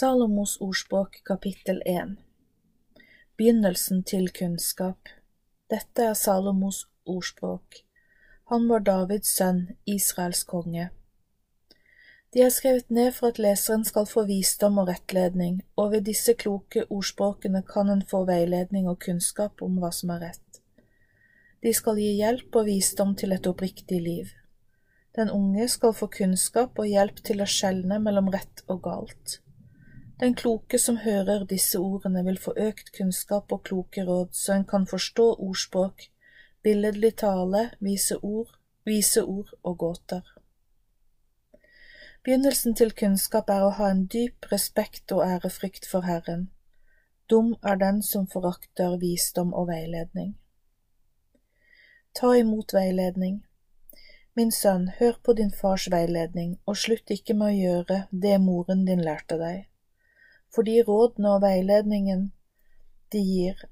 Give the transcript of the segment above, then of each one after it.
Salomos ordspråk kapittel 1 Begynnelsen til kunnskap Dette er Salomos ordspråk. Han var Davids sønn, Israels konge. De er skrevet ned for at leseren skal få visdom og rettledning, og ved disse kloke ordspråkene kan en få veiledning og kunnskap om hva som er rett. De skal gi hjelp og visdom til et oppriktig liv. Den unge skal få kunnskap og hjelp til å skjelne mellom rett og galt. Den kloke som hører disse ordene, vil få økt kunnskap og kloke råd, så en kan forstå ordspråk, billedlig tale, vise ord, vise ord og gåter. Begynnelsen til kunnskap er å ha en dyp respekt og ærefrykt for Herren. Dum er den som forakter visdom og veiledning. Ta imot veiledning. Min sønn, hør på din fars veiledning, og slutt ikke med å gjøre det moren din lærte deg fordi rådene og veiledningen de gir,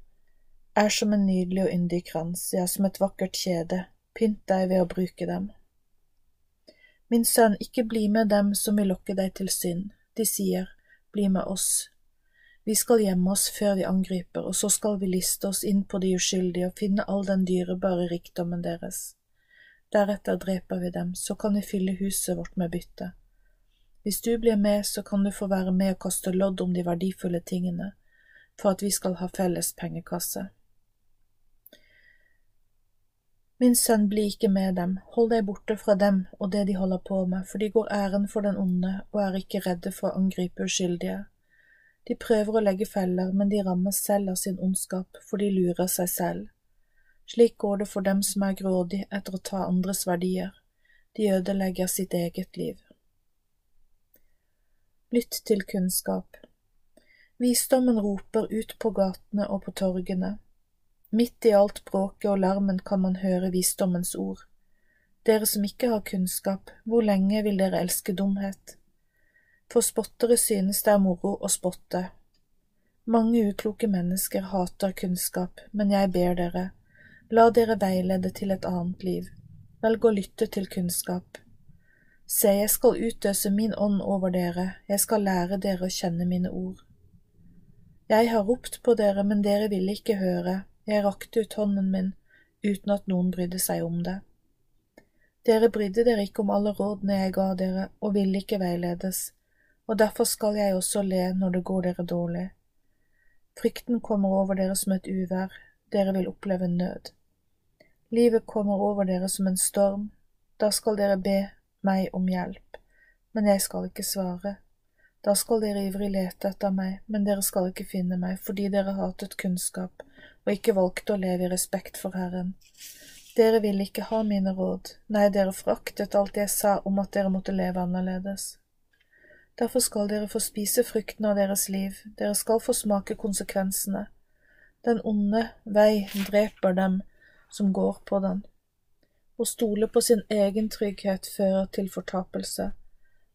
er som en nydelig og yndig krans, ja, som et vakkert kjede, pynt deg ved å bruke dem. Min sønn, ikke bli med dem som vil lokke deg til synd, de sier, bli med oss. Vi skal gjemme oss før vi angriper, og så skal vi liste oss inn på de uskyldige og finne all den dyrebare rikdommen deres. Deretter dreper vi dem, så kan vi fylle huset vårt med bytte. Hvis du blir med, så kan du få være med og kaste lodd om de verdifulle tingene, for at vi skal ha felles pengekasse. Min sønn, bli ikke med dem, hold deg borte fra dem og det de holder på med, for de går æren for den onde og er ikke redde for å angripe uskyldige. De prøver å legge feller, men de rammes selv av sin ondskap, for de lurer seg selv. Slik går det for dem som er grådig etter å ta andres verdier, de ødelegger sitt eget liv. Lytt til kunnskap. Visdommen roper ut på gatene og på torgene. Midt i alt bråket og larmen kan man høre visdommens ord. Dere som ikke har kunnskap, hvor lenge vil dere elske dumhet? For spottere synes det er moro å spotte. Mange ukloke mennesker hater kunnskap, men jeg ber dere, la dere veilede til et annet liv. Velg å lytte til kunnskap. Se, jeg skal utøse min ånd over dere, jeg skal lære dere å kjenne mine ord. Jeg har ropt på dere, men dere ville ikke høre, jeg rakte ut hånden min uten at noen brydde seg om det. Dere brydde dere ikke om alle rådene jeg ga dere, og ville ikke veiledes, og derfor skal jeg også le når det går dere dårlig. Frykten kommer over dere som et uvær, dere vil oppleve nød. Livet kommer over dere som en storm, da skal dere be meg om hjelp, men jeg skal ikke svare. Da skal dere ivrig lete etter meg, men dere skal ikke finne meg, fordi dere hatet kunnskap og ikke valgte å leve i respekt for Herren. Dere ville ikke ha mine råd, nei, dere foraktet alt jeg sa om at dere måtte leve annerledes. Derfor skal dere få spise frukten av deres liv, dere skal få smake konsekvensene. Den onde vei dreper dem som går på den. Å stole på sin egen trygghet fører til fortapelse,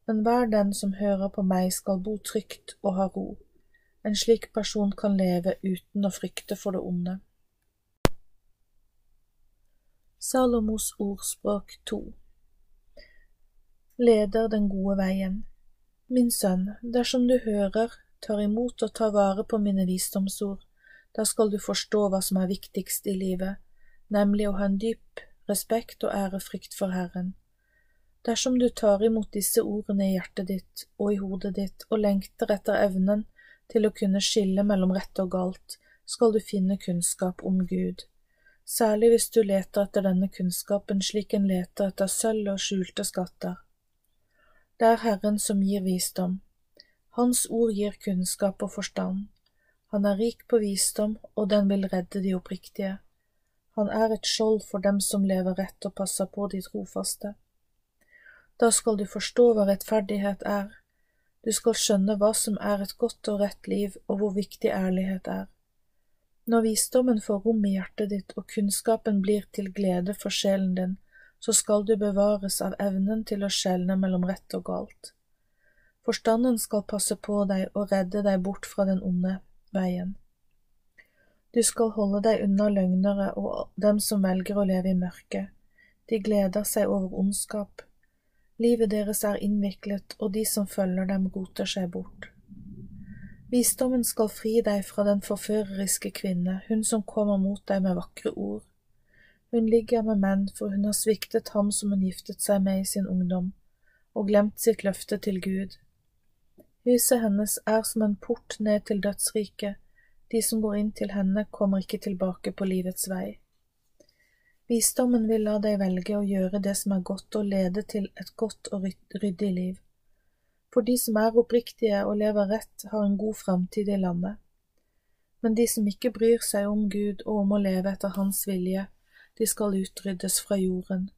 men hver den som hører på meg skal bo trygt og ha ro. En slik person kan leve uten å frykte for det onde. Salomos ordspråk 2 Leder den gode veien Min sønn, dersom du hører, tar imot og tar vare på mine visdomsord, da skal du forstå hva som er viktigst i livet, nemlig å ha en dyp respekt og ærefrykt for Herren. Dersom du tar imot disse ordene i hjertet ditt og i hodet ditt og lengter etter evnen til å kunne skille mellom rett og galt, skal du finne kunnskap om Gud, særlig hvis du leter etter denne kunnskapen slik en leter etter sølv og skjulte skatter. Det er Herren som gir visdom. Hans ord gir kunnskap og forstand. Han er rik på visdom, og den vil redde de oppriktige. Han er et skjold for dem som lever rett og passer på de trofaste. Da skal du forstå hva rettferdighet er, du skal skjønne hva som er et godt og rett liv og hvor viktig ærlighet er. Når visdommen får rom i hjertet ditt og kunnskapen blir til glede for sjelen din, så skal du bevares av evnen til å skjelne mellom rett og galt. Forstanden skal passe på deg og redde deg bort fra den onde veien. Du skal holde deg unna løgnere og dem som velger å leve i mørket. De gleder seg over ondskap. Livet deres er innviklet, og de som følger dem, roter seg bort. Visdommen skal fri deg fra den forføreriske kvinne, hun som kommer mot deg med vakre ord. Hun ligger med menn, for hun har sviktet ham som hun giftet seg med i sin ungdom, og glemt sitt løfte til Gud. Huset hennes er som en port ned til dødsriket, de som går inn til henne, kommer ikke tilbake på livets vei. Visdommen vil la deg velge å gjøre det som er godt og lede til et godt og ryddig liv. For de som er oppriktige og lever rett, har en god framtid i landet. Men de som ikke bryr seg om Gud og om å leve etter Hans vilje, de skal utryddes fra jorden.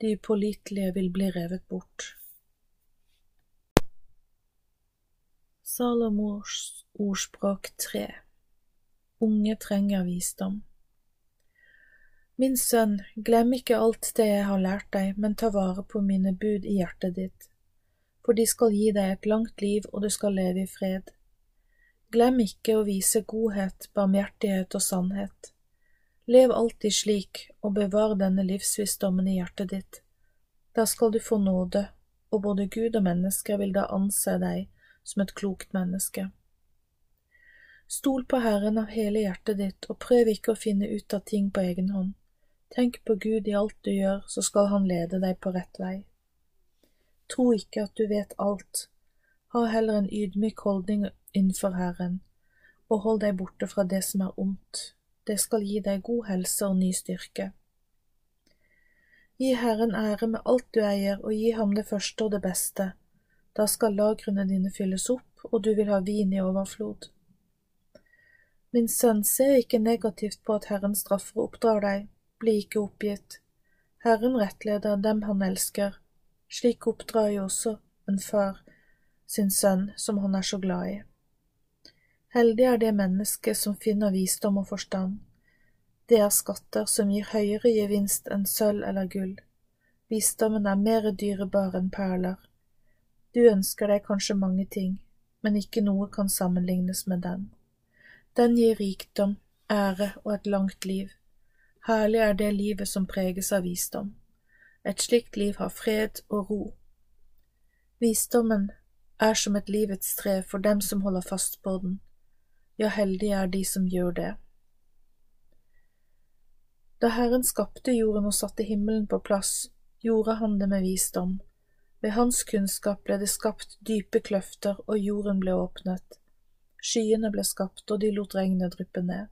De upålitelige vil bli revet bort. Salomos ordspråk tre Unge trenger visdom Min sønn, glem ikke alt det jeg har lært deg, men ta vare på mine bud i hjertet ditt, for de skal gi deg et langt liv, og du skal leve i fred. Glem ikke å vise godhet, barmhjertighet og sannhet. Lev alltid slik, og bevar denne livsvisdommen i hjertet ditt. Da skal du få nåde, og både Gud og mennesker vil da anse deg som et klokt menneske. Stol på Herren av hele hjertet ditt, og prøv ikke å finne ut av ting på egen hånd. Tenk på Gud i alt du gjør, så skal Han lede deg på rett vei. Tro ikke at du vet alt, ha heller en ydmyk holdning innenfor Herren, og hold deg borte fra det som er ondt, det skal gi deg god helse og ny styrke. Gi Herren ære med alt du eier, og gi ham det første og det beste, da skal lagrene dine fylles opp, og du vil ha vin i overflod. Min sønn, se ikke negativt på at Herren straffer og oppdrar deg, bli ikke oppgitt. Herren rettleder dem han elsker, slik oppdrar jo også en far sin sønn som han er så glad i. Heldig er det menneske som finner visdom og forstand. Det er skatter som gir høyere gevinst enn sølv eller gull. Visdommen er mer dyrebar enn perler. Du ønsker deg kanskje mange ting, men ikke noe kan sammenlignes med den. Den gir rikdom, ære og et langt liv. Herlig er det livet som preges av visdom. Et slikt liv har fred og ro. Visdommen er som et livets tre for dem som holder fast på den. Ja, heldige er de som gjør det. Da Herren skapte jorden og satte himmelen på plass, gjorde han det med visdom ved hans kunnskap ble det skapt dype kløfter, og jorden ble åpnet. Skyene ble skapt, og de lot regnet dryppe ned.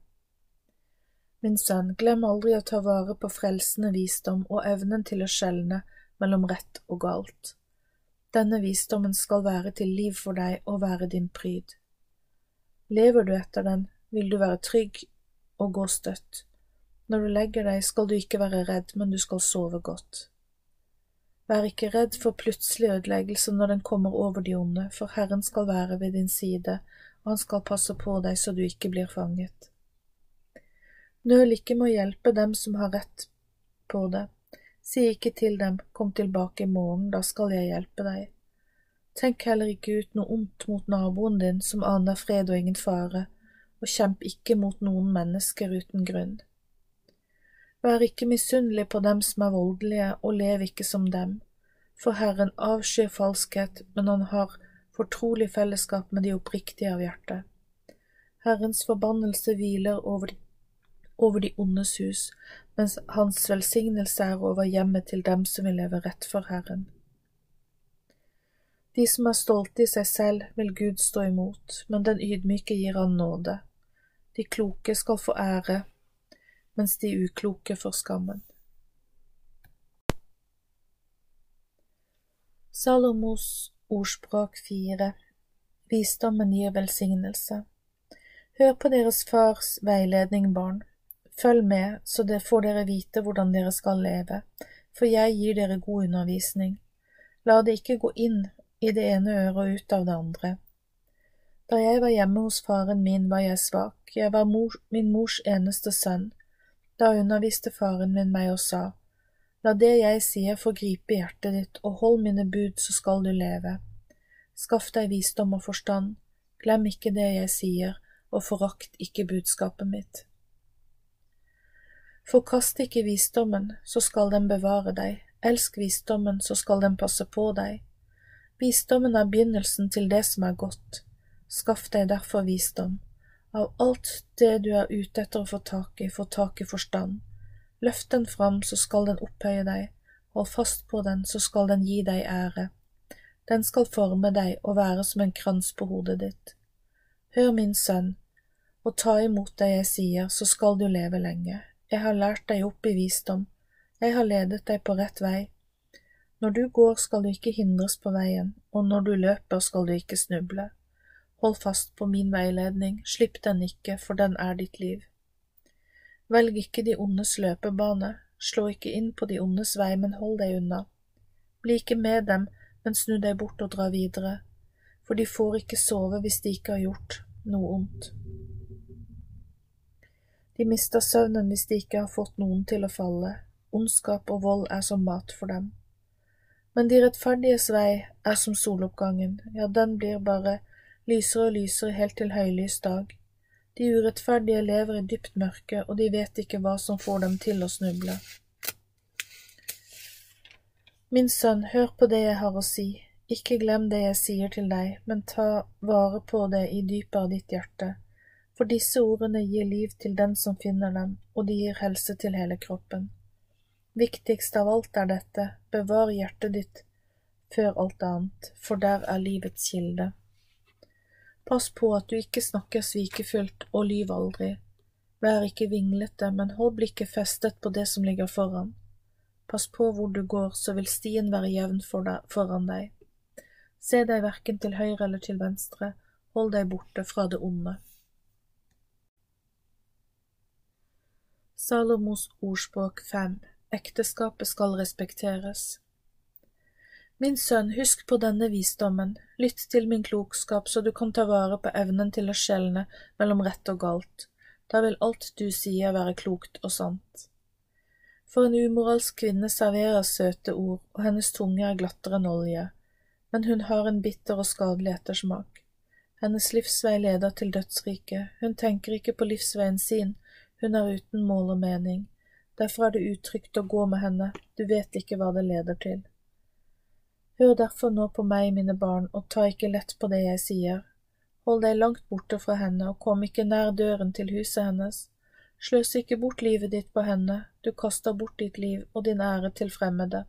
Min sønn, glem aldri å ta vare på frelsende visdom og evnen til å skjelne mellom rett og galt. Denne visdommen skal være til liv for deg og være din pryd. Lever du etter den, vil du være trygg og gå støtt. Når du legger deg, skal du ikke være redd, men du skal sove godt. Vær ikke redd for plutselig ødeleggelse når den kommer over de onde, for Herren skal være ved din side, og han skal passe på deg så du ikke blir fanget. Nøl ikke med å hjelpe dem som har rett på det. Si ikke til dem, kom tilbake i morgen, da skal jeg hjelpe deg. Tenk heller ikke ut noe ondt mot naboen din som aner fred og ingen fare, og kjemp ikke mot noen mennesker uten grunn. Vær ikke misunnelig på dem som er voldelige, og lev ikke som dem, for Herren avskyr falskhet, men han har fortrolig fellesskap med de oppriktige av hjerte. Herrens forbannelse hviler over de, over de ondes hus, mens hans velsignelse er over hjemmet til dem som vil leve rett for Herren. De som er stolte i seg selv, vil Gud stå imot, men den ydmyke gir han nåde. De kloke skal få ære, mens de ukloke får skammen. Salomos ordspråk fire Visdommen gir velsignelse. Hør på deres fars veiledning, barn. Følg med, så det får dere vite hvordan dere skal leve, for jeg gir dere god undervisning. La det ikke gå inn i det ene øret og ut av det andre. Da jeg var hjemme hos faren min, var jeg svak, jeg var mor, min mors eneste sønn. Da underviste faren min meg og sa, La det jeg sier få gripe hjertet ditt, og hold mine bud, så skal du leve. Skaff deg visdom og forstand, glem ikke det jeg sier, og forakt ikke budskapet mitt. Forkast ikke visdommen, så skal den bevare deg, elsk visdommen, så skal den passe på deg. Visdommen er begynnelsen til det som er godt, Skaff deg derfor visdom. Av alt det du er ute etter å få tak i, få tak i forstand. Løft den fram, så skal den opphøye deg, hold fast på den, så skal den gi deg ære. Den skal forme deg og være som en krans på hodet ditt. Hør, min sønn, og ta imot det jeg sier, så skal du leve lenge. Jeg har lært deg opp i visdom, jeg har ledet deg på rett vei. Når du går, skal du ikke hindres på veien, og når du løper, skal du ikke snuble. Hold fast på min veiledning, slipp den ikke, for den er ditt liv. Velg ikke de ondes løpebane, slå ikke inn på de ondes vei, men hold deg unna. Bli ikke med dem, men snu deg bort og dra videre, for de får ikke sove hvis de ikke har gjort noe ondt. De mister søvnen hvis de ikke har fått noen til å falle, ondskap og vold er som mat for dem. Men de rettferdiges vei er som soloppgangen, ja, den blir bare lysere og lysere helt til høylys dag. De urettferdige lever i dypt mørke, og de vet ikke hva som får dem til å snuble. Min sønn, hør på det jeg har å si, ikke glem det jeg sier til deg, men ta vare på det i dypet av ditt hjerte, for disse ordene gir liv til den som finner dem, og de gir helse til hele kroppen. Viktigst av alt er dette, bevar hjertet ditt før alt annet, for der er livets kilde. Pass på at du ikke snakker svikefullt og lyv aldri. Vær ikke vinglete, men hold blikket festet på det som ligger foran. Pass på hvor du går, så vil stien være jevn for deg, foran deg. Se deg verken til høyre eller til venstre, hold deg borte fra det onde. Salomos ordspråk 5 Ekteskapet skal respekteres. Min sønn, husk på denne visdommen, lytt til min klokskap så du kan ta vare på evnen til å skjelne mellom rett og galt, da vil alt du sier være klokt og sant. For en umoralsk kvinne serverer søte ord, og hennes tunge er glattere enn olje, men hun har en bitter og skadelig ettersmak. Hennes livsvei leder til dødsriket, hun tenker ikke på livsveien sin, hun er uten mål og mening, derfor er det utrygt å gå med henne, du vet ikke hva det leder til. Hør derfor nå på meg, mine barn, og ta ikke lett på det jeg sier. Hold deg langt borte fra henne, og kom ikke nær døren til huset hennes. Sløs ikke bort livet ditt på henne, du kaster bort ditt liv og din ære til fremmede.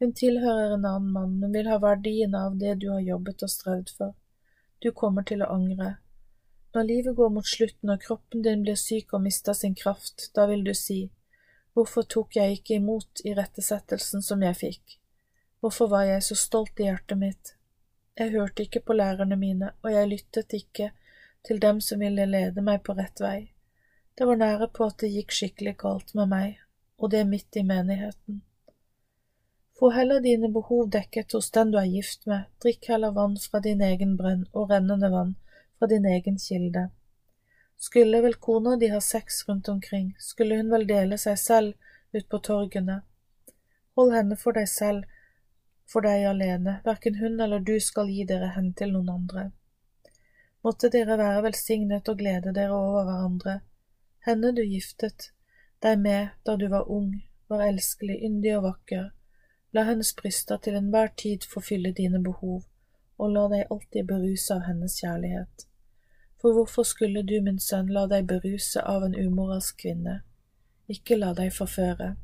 Hun tilhører en annen mann, men vil ha verdien av det du har jobbet og strevd for. Du kommer til å angre. Når livet går mot slutten og kroppen din blir syk og mister sin kraft, da vil du si, Hvorfor tok jeg ikke imot irettesettelsen som jeg fikk? Hvorfor var jeg så stolt i hjertet mitt? Jeg hørte ikke på lærerne mine, og jeg lyttet ikke til dem som ville lede meg på rett vei. Det var nære på at det gikk skikkelig galt med meg, og det midt i menigheten. Få heller dine behov dekket hos den du er gift med, drikk heller vann fra din egen brønn og rennende vann fra din egen kilde. Skulle vel kona di ha sex rundt omkring, skulle hun vel dele seg selv ut på torgene. Hold henne for deg selv for deg alene, hverken hun eller du skal gi dere hen til noen andre. Måtte dere være velsignet og glede dere over hverandre. Henne du giftet deg med da du var ung, var elskelig, yndig og vakker. La hennes bryster til enhver tid få fylle dine behov, og la deg alltid beruse av hennes kjærlighet. For hvorfor skulle du, min sønn, la deg beruse av en umoralsk kvinne? Ikke la deg forføre.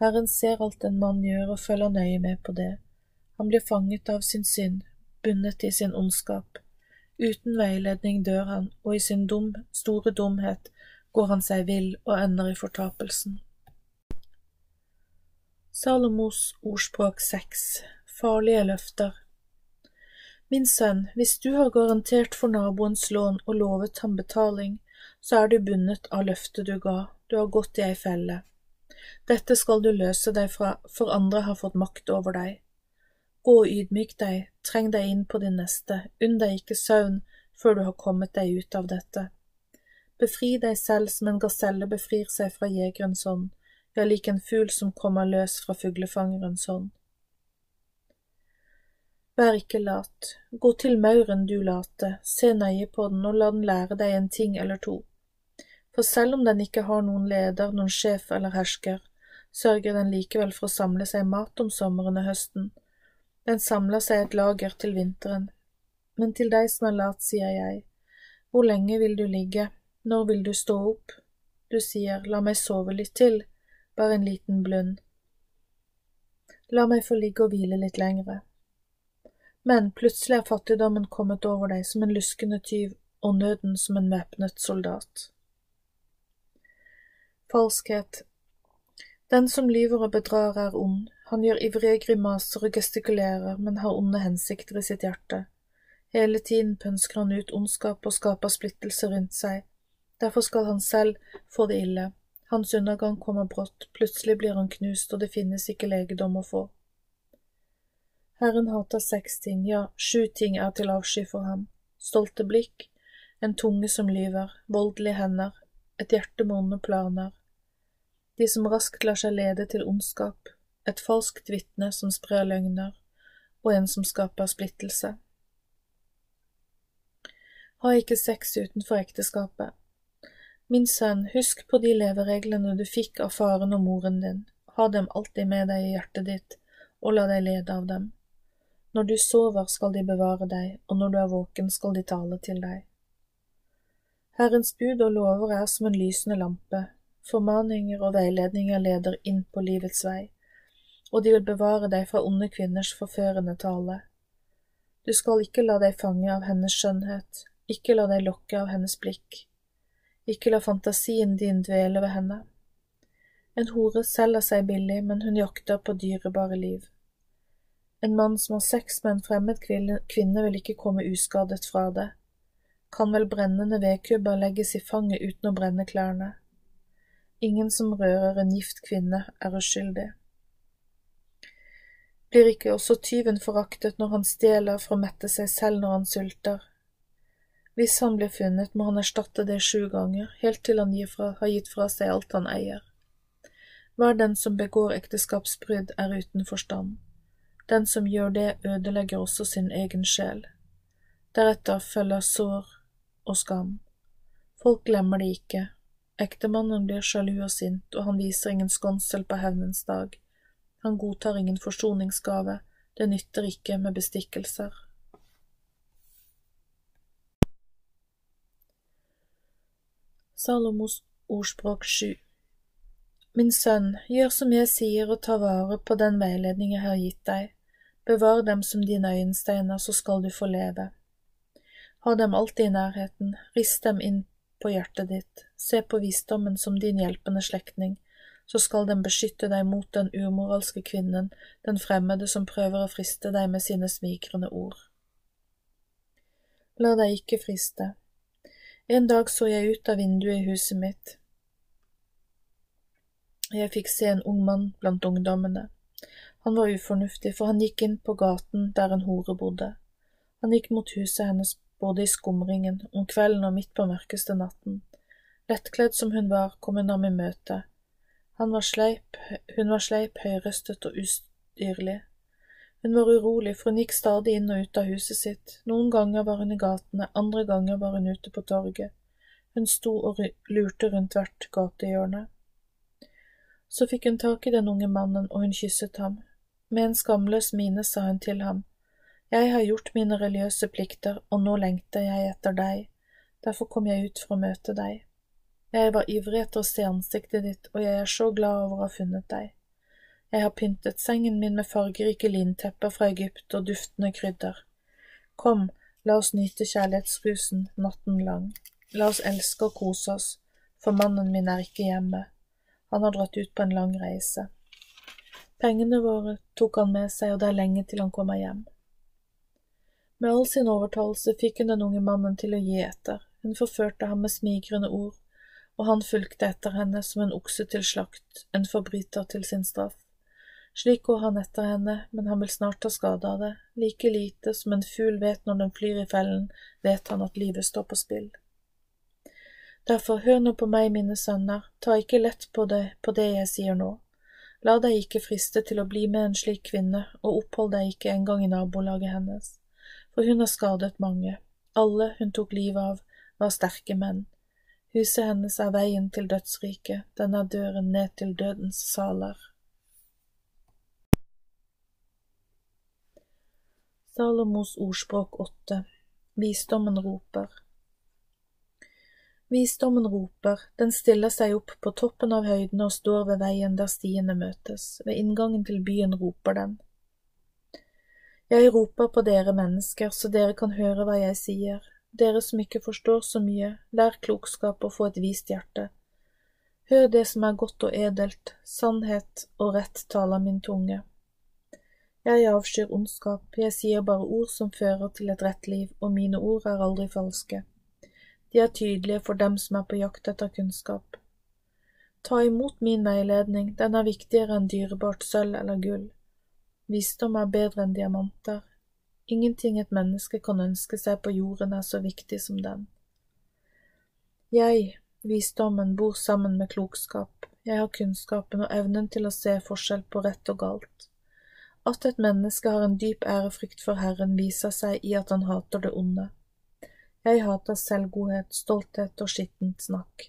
Herren ser alt en mann gjør og følger nøye med på det. Han blir fanget av sin synd, bundet i sin ondskap. Uten veiledning dør han, og i sin dum, store dumhet går han seg vill og ender i fortapelsen. Salomos ordspråk seks Farlige løfter Min sønn, hvis du har garantert for naboens lån og lovet ham betaling, så er du bundet av løftet du ga, du har gått i ei felle. Dette skal du løse deg fra, for andre har fått makt over deg. Gå og ydmyk deg, treng deg inn på din neste, unn deg ikke søvn før du har kommet deg ut av dette. Befri deg selv som en gaselle befrir seg fra jegerens hånd, ja, lik en fugl som kommer løs fra fuglefangerens hånd. Vær ikke lat, gå til mauren du late, se nøye på den og la den lære deg en ting eller to. For selv om den ikke har noen leder, noen sjef eller hersker, sørger den likevel for å samle seg mat om sommeren og høsten. Den samler seg et lager til vinteren. men til deg som er lat, sier jeg, hvor lenge vil du ligge, når vil du stå opp? Du sier, la meg sove litt til, bare en liten blund. La meg få ligge og hvile litt lengre. Men plutselig er fattigdommen kommet over deg som en luskende tyv og nøden som en væpnet soldat. Falskhet Den som lyver og bedrar er ond, han gjør ivrige grimaser og gestikulerer, men har onde hensikter i sitt hjerte. Hele tiden pønsker han ut ondskap og skaper splittelse rundt seg. Derfor skal han selv få det ille. Hans undergang kommer brått, plutselig blir han knust, og det finnes ikke legedom å få. Herren hater seks ting, ja, sju ting er til avsky for ham. Stolte blikk, en tunge som lyver, voldelige hender, et hjerte med onde planer. De som raskt lar seg lede til ondskap, et falskt vitne som sprer løgner, og en som skaper splittelse. Ha ikke sex utenfor ekteskapet. Min sønn, husk på de levereglene du fikk av faren og moren din, ha dem alltid med deg i hjertet ditt, og la deg lede av dem. Når du sover skal de bevare deg, og når du er våken skal de tale til deg. Herrens bud og lover er som en lysende lampe, formaninger og veiledninger leder inn på livets vei, og de vil bevare deg fra onde kvinners forførende tale. Du skal ikke la deg fange av hennes skjønnhet, ikke la deg lokke av hennes blikk. Ikke la fantasien din dvele ved henne. En hore selger seg billig, men hun jakter på dyrebare liv. En mann som har sex med en fremmed kvinne, vil ikke komme uskadet fra det. Kan vel brennende vedkubber legges i fanget uten å brenne klærne. Ingen som rører en gift kvinne, er uskyldig. Blir ikke også tyven foraktet når han stjeler for å mette seg selv når han sulter? Hvis han blir funnet, må han erstatte det sju ganger, helt til han fra, har gitt fra seg alt han eier. Hver den som begår ekteskapsbrudd, er uten forstand. Den som gjør det, ødelegger også sin egen sjel. Deretter følger sår og skam. Folk glemmer det ikke. Ektemannen blir sjalu og sint, og han viser ingen skonsel på hevnens dag. Han godtar ingen forsoningsgave, det nytter ikke med bestikkelser. Salomos ordspråk sju Min sønn, gjør som jeg sier og ta vare på den veiledning jeg har gitt deg. Bevar dem som dine øyensteiner, så skal du få leve. Ha dem alltid i nærheten, rist dem inn på hjertet ditt, se på visdommen som din hjelpende slektning, så skal den beskytte deg mot den umoralske kvinnen, den fremmede som prøver å friste deg med sine smigrende ord. La deg ikke friste, en dag så jeg ut av vinduet i huset mitt. Jeg fikk se en ung mann blant ungdommene. Han var ufornuftig, for han gikk inn på gaten der en hore bodde. Han gikk mot huset hennes både i skumringen, om kvelden og midt på mørkeste natten. Lettkledd som hun var, kom hun ham i møte. Han var sleip, hun var sleip, høyrøstet og ustyrlig. Hun var urolig, for hun gikk stadig inn og ut av huset sitt, noen ganger var hun i gatene, andre ganger var hun ute på torget. Hun sto og lurte rundt hvert gatehjørne. Så fikk hun tak i den unge mannen, og hun kysset ham. Med en skamløs mine sa hun til ham, Jeg har gjort mine religiøse plikter, og nå lengter jeg etter deg, derfor kom jeg ut for å møte deg. Jeg var ivrig etter å se ansiktet ditt, og jeg er så glad over å ha funnet deg. Jeg har pyntet sengen min med fargerike lintepper fra Egypt og duftende krydder. Kom, la oss nyte kjærlighetsrusen natten lang. La oss elske og kose oss, for mannen min er ikke hjemme. Han har dratt ut på en lang reise. Pengene våre tok han med seg, og det er lenge til han kommer hjem. Med all sin overtalelse fikk hun den unge mannen til å gi etter. Hun forførte ham med smigrende ord, og han fulgte etter henne som en okse til slakt, en forbryter til sin straff. Slik går han etter henne, men han vil snart ta skade av det, like lite som en fugl vet når den flyr i fellen, vet han at livet står på spill. Derfor, hør nå på meg, mine sønner, ta ikke lett på det, på det jeg sier nå. La deg ikke friste til å bli med en slik kvinne, og opphold deg ikke engang i nabolaget hennes, for hun har skadet mange, alle hun tok livet av, var sterke menn. Huset hennes er veien til dødsriket, den er døren ned til dødens saler. Salomos ordspråk åtte Visdommen roper. Visdommen roper, den stiller seg opp på toppen av høydene og står ved veien der stiene møtes, ved inngangen til byen roper den. Jeg roper på dere mennesker, så dere kan høre hva jeg sier, dere som ikke forstår så mye, lær klokskap og få et vist hjerte. Hør det som er godt og edelt, sannhet og rett taler min tunge. Jeg avskyr ondskap, jeg sier bare ord som fører til et rett liv, og mine ord er aldri falske. De er tydelige for dem som er på jakt etter kunnskap. Ta imot min veiledning, den er viktigere enn dyrebart sølv eller gull. Visdom er bedre enn diamanter. Ingenting et menneske kan ønske seg på jorden er så viktig som den. Jeg, visdommen, bor sammen med klokskap, jeg har kunnskapen og evnen til å se forskjell på rett og galt. At et menneske har en dyp ærefrykt for Herren, viser seg i at han hater det onde. Jeg hater selvgodhet, stolthet og skittent snakk.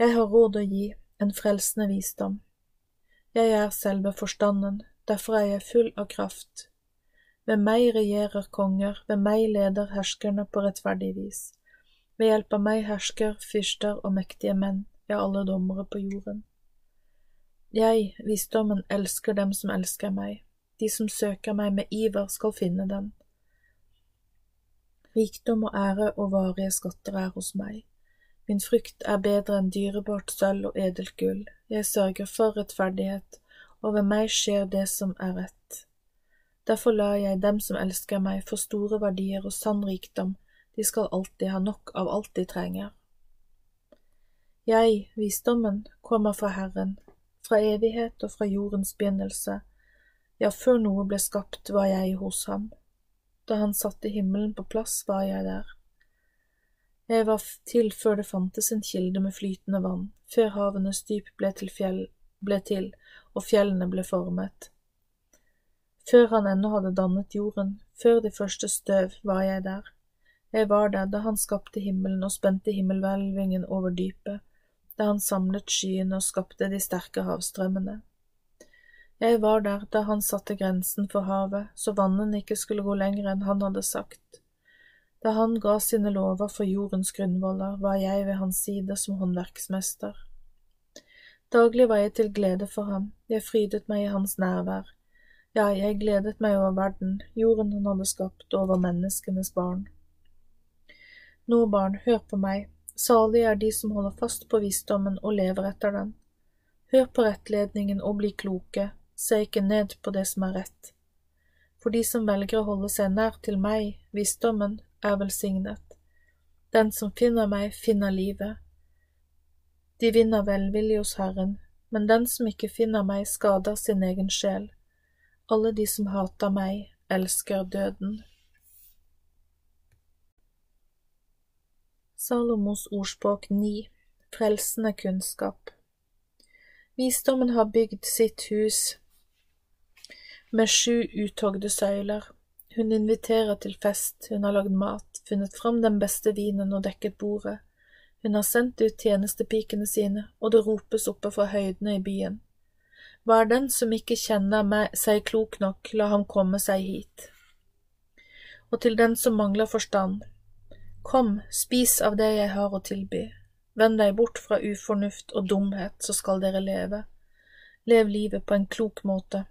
Jeg har råd å gi, en frelsende visdom. Jeg er selve forstanden, derfor er jeg full av kraft. Ved meg regjerer konger, ved meg leder herskerne på rettferdig vis. Ved hjelp av meg hersker fyrster og mektige menn, ja, alle dommere på jorden. Jeg, visdommen, elsker dem som elsker meg, de som søker meg med iver skal finne den. Rikdom og ære og varige skatter er hos meg. Min frykt er bedre enn dyrebart sølv og edelt gull, jeg sørger for rettferdighet, og ved meg skjer det som er rett. Derfor lar jeg dem som elsker meg, få store verdier og sann rikdom, de skal alltid ha nok av alt de trenger. Jeg, visdommen, kommer fra Herren, fra evighet og fra jordens begynnelse, ja, før noe ble skapt, var jeg hos ham. Da han satte himmelen på plass, var jeg der. Jeg var til før det fantes en kilde med flytende vann, før havenes dyp ble til, fjell, ble til og fjellene ble formet. Før han ennå hadde dannet jorden, før de første støv, var jeg der. Jeg var der da han skapte himmelen og spente himmelhvelvingen over dypet da han samlet skyene og skapte de sterke havstrømmene. Jeg var der da han satte grensen for havet, så vannene ikke skulle gå lenger enn han hadde sagt. Da han ga sine lover for jordens grunnvoller, var jeg ved hans side som håndverksmester. Daglig var jeg til glede for ham, jeg frydet meg i hans nærvær. Ja, jeg gledet meg over verden, jorden han hadde skapt, over menneskenes barn. Nå, barn, hør på meg, Salige er de som holder fast på visdommen og lever etter den. Hør på rettledningen og bli kloke, se ikke ned på det som er rett. For de som velger å holde seg nær til meg, visdommen, er velsignet. Den som finner meg, finner livet. De vinner velvilje hos Herren, men den som ikke finner meg, skader sin egen sjel. Alle de som hater meg, elsker døden. Salomos ordspråk 9 Frelsende kunnskap Visdommen har bygd sitt hus med sju uttogde søyler. Hun inviterer til fest, hun har lagd mat, funnet fram den beste vinen og dekket bordet. Hun har sendt ut tjenestepikene sine, og det ropes oppe fra høydene i byen. Hva er den som ikke kjenner meg, seg klok nok, la ham komme seg hit. Og til den som mangler forstand, Kom, spis av det jeg har å tilby, vend deg bort fra ufornuft og dumhet, så skal dere leve. Lev livet på en klok måte.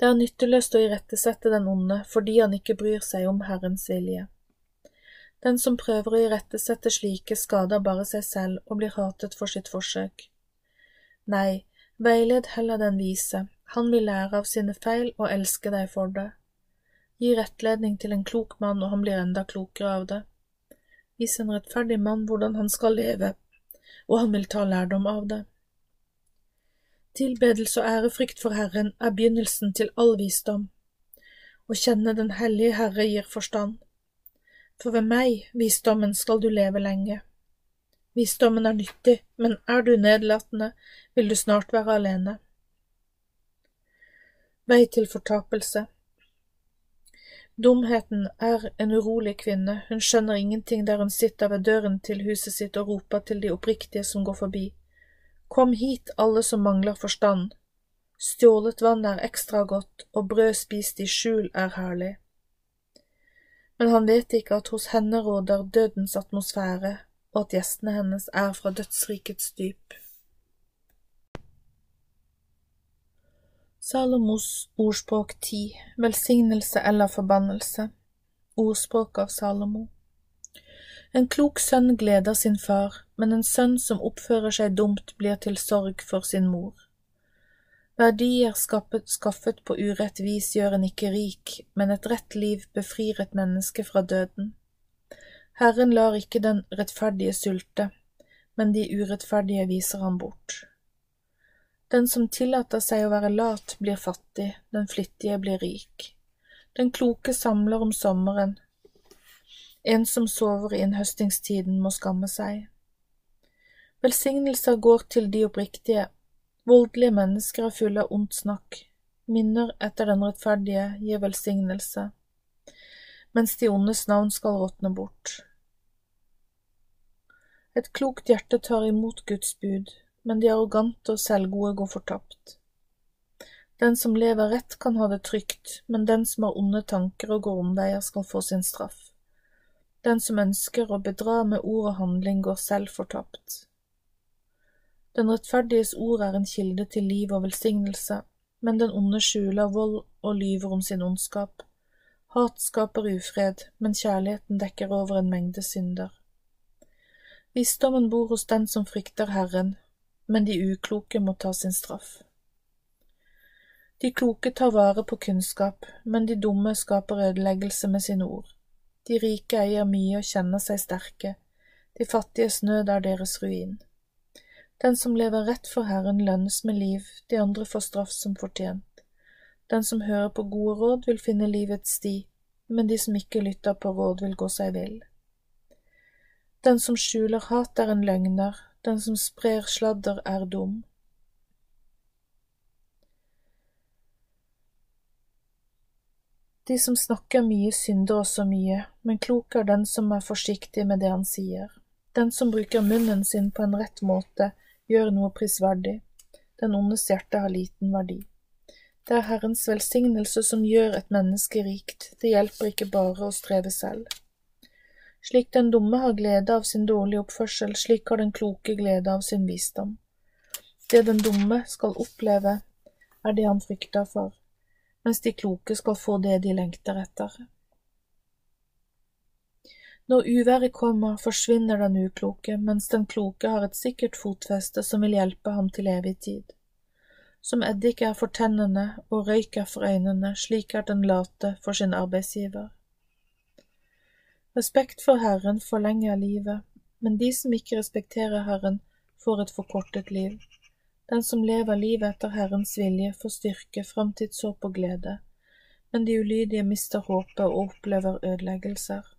Det er nytteløst å irettesette den onde fordi han ikke bryr seg om Herrens vilje. Den som prøver å irettesette slike, skader bare seg selv og blir hatet for sitt forsøk. Nei, veiled heller den vise, han vil lære av sine feil og elske deg for det. Gi rettledning til en klok mann, og han blir enda klokere av det. Vis en rettferdig mann hvordan han skal leve, og han vil ta lærdom av det. Tilbedelse og ærefrykt for Herren er begynnelsen til all visdom. Å kjenne Den hellige Herre gir forstand. For ved meg, visdommen, skal du leve lenge. Visdommen er nyttig, men er du nedlatende, vil du snart være alene. Vei til fortapelse Dumheten er en urolig kvinne, hun skjønner ingenting der hun sitter ved døren til huset sitt og roper til de oppriktige som går forbi. Kom hit, alle som mangler forstand. Stjålet vann er ekstra godt, og brød spist i skjul er herlig. Men han vet ikke at hos henne råder dødens atmosfære, og at gjestene hennes er fra dødsrikets dyp. Salomos ordspråk 10 Velsignelse eller forbannelse Ordspråk av Salomo En klok sønn gleder sin far, men en sønn som oppfører seg dumt, blir til sorg for sin mor. Verdier skaffet, på urett vis gjør en ikke rik, men et rett liv befrir et menneske fra døden. Herren lar ikke den rettferdige sulte, men de urettferdige viser ham bort. Den som tillater seg å være lat, blir fattig, den flittige blir rik. Den kloke samler om sommeren, en som sover i innhøstingstiden må skamme seg. Velsignelser går til de oppriktige, Voldelige mennesker er fulle av ondt snakk, minner etter den rettferdige gir velsignelse, mens de ondes navn skal råtne bort. Et klokt hjerte tar imot Guds bud, men de arrogante og selvgode går fortapt. Den som lever rett kan ha det trygt, men den som har onde tanker og går omveier skal få sin straff. Den som ønsker å bedra med ord og handling går selv fortapt. Den rettferdiges ord er en kilde til liv og velsignelse, men den onde skjuler vold og lyver om sin ondskap. Hat skaper ufred, men kjærligheten dekker over en mengde synder. Visdommen bor hos den som frykter Herren, men de ukloke må ta sin straff. De kloke tar vare på kunnskap, men de dumme skaper ødeleggelse med sine ord. De rike eier mye og kjenner seg sterke, de fattiges nød er deres ruin. Den som lever rett for Herren lønnes med liv, de andre får straff som fortjent. Den som hører på gode råd vil finne livets sti, men de som ikke lytter på råd vil gå seg vill. Den som skjuler hat er en løgner, den som sprer sladder er dum. De som snakker mye, synder også mye, men klok er den som er forsiktig med det han sier. Den som bruker munnen sin på en rett måte, gjør noe prisverdig, den ondes hjerte har liten verdi. Det er Herrens velsignelse som gjør et menneske rikt, det hjelper ikke bare å streve selv. Slik den dumme har glede av sin dårlige oppførsel, slik har den kloke glede av sin visdom. Det den dumme skal oppleve, er det han frykter for, mens de kloke skal få det de lengter etter. Når uværet kommer, forsvinner den ukloke, mens den kloke har et sikkert fotfeste som vil hjelpe ham til evig tid. Som eddik er for tennene og røyk er for øynene, slik er den late for sin arbeidsgiver. Respekt for Herren forlenger livet, men de som ikke respekterer Herren, får et forkortet liv. Den som lever livet etter Herrens vilje, får styrke, framtidshåp og glede, men de ulydige mister håpet og opplever ødeleggelser.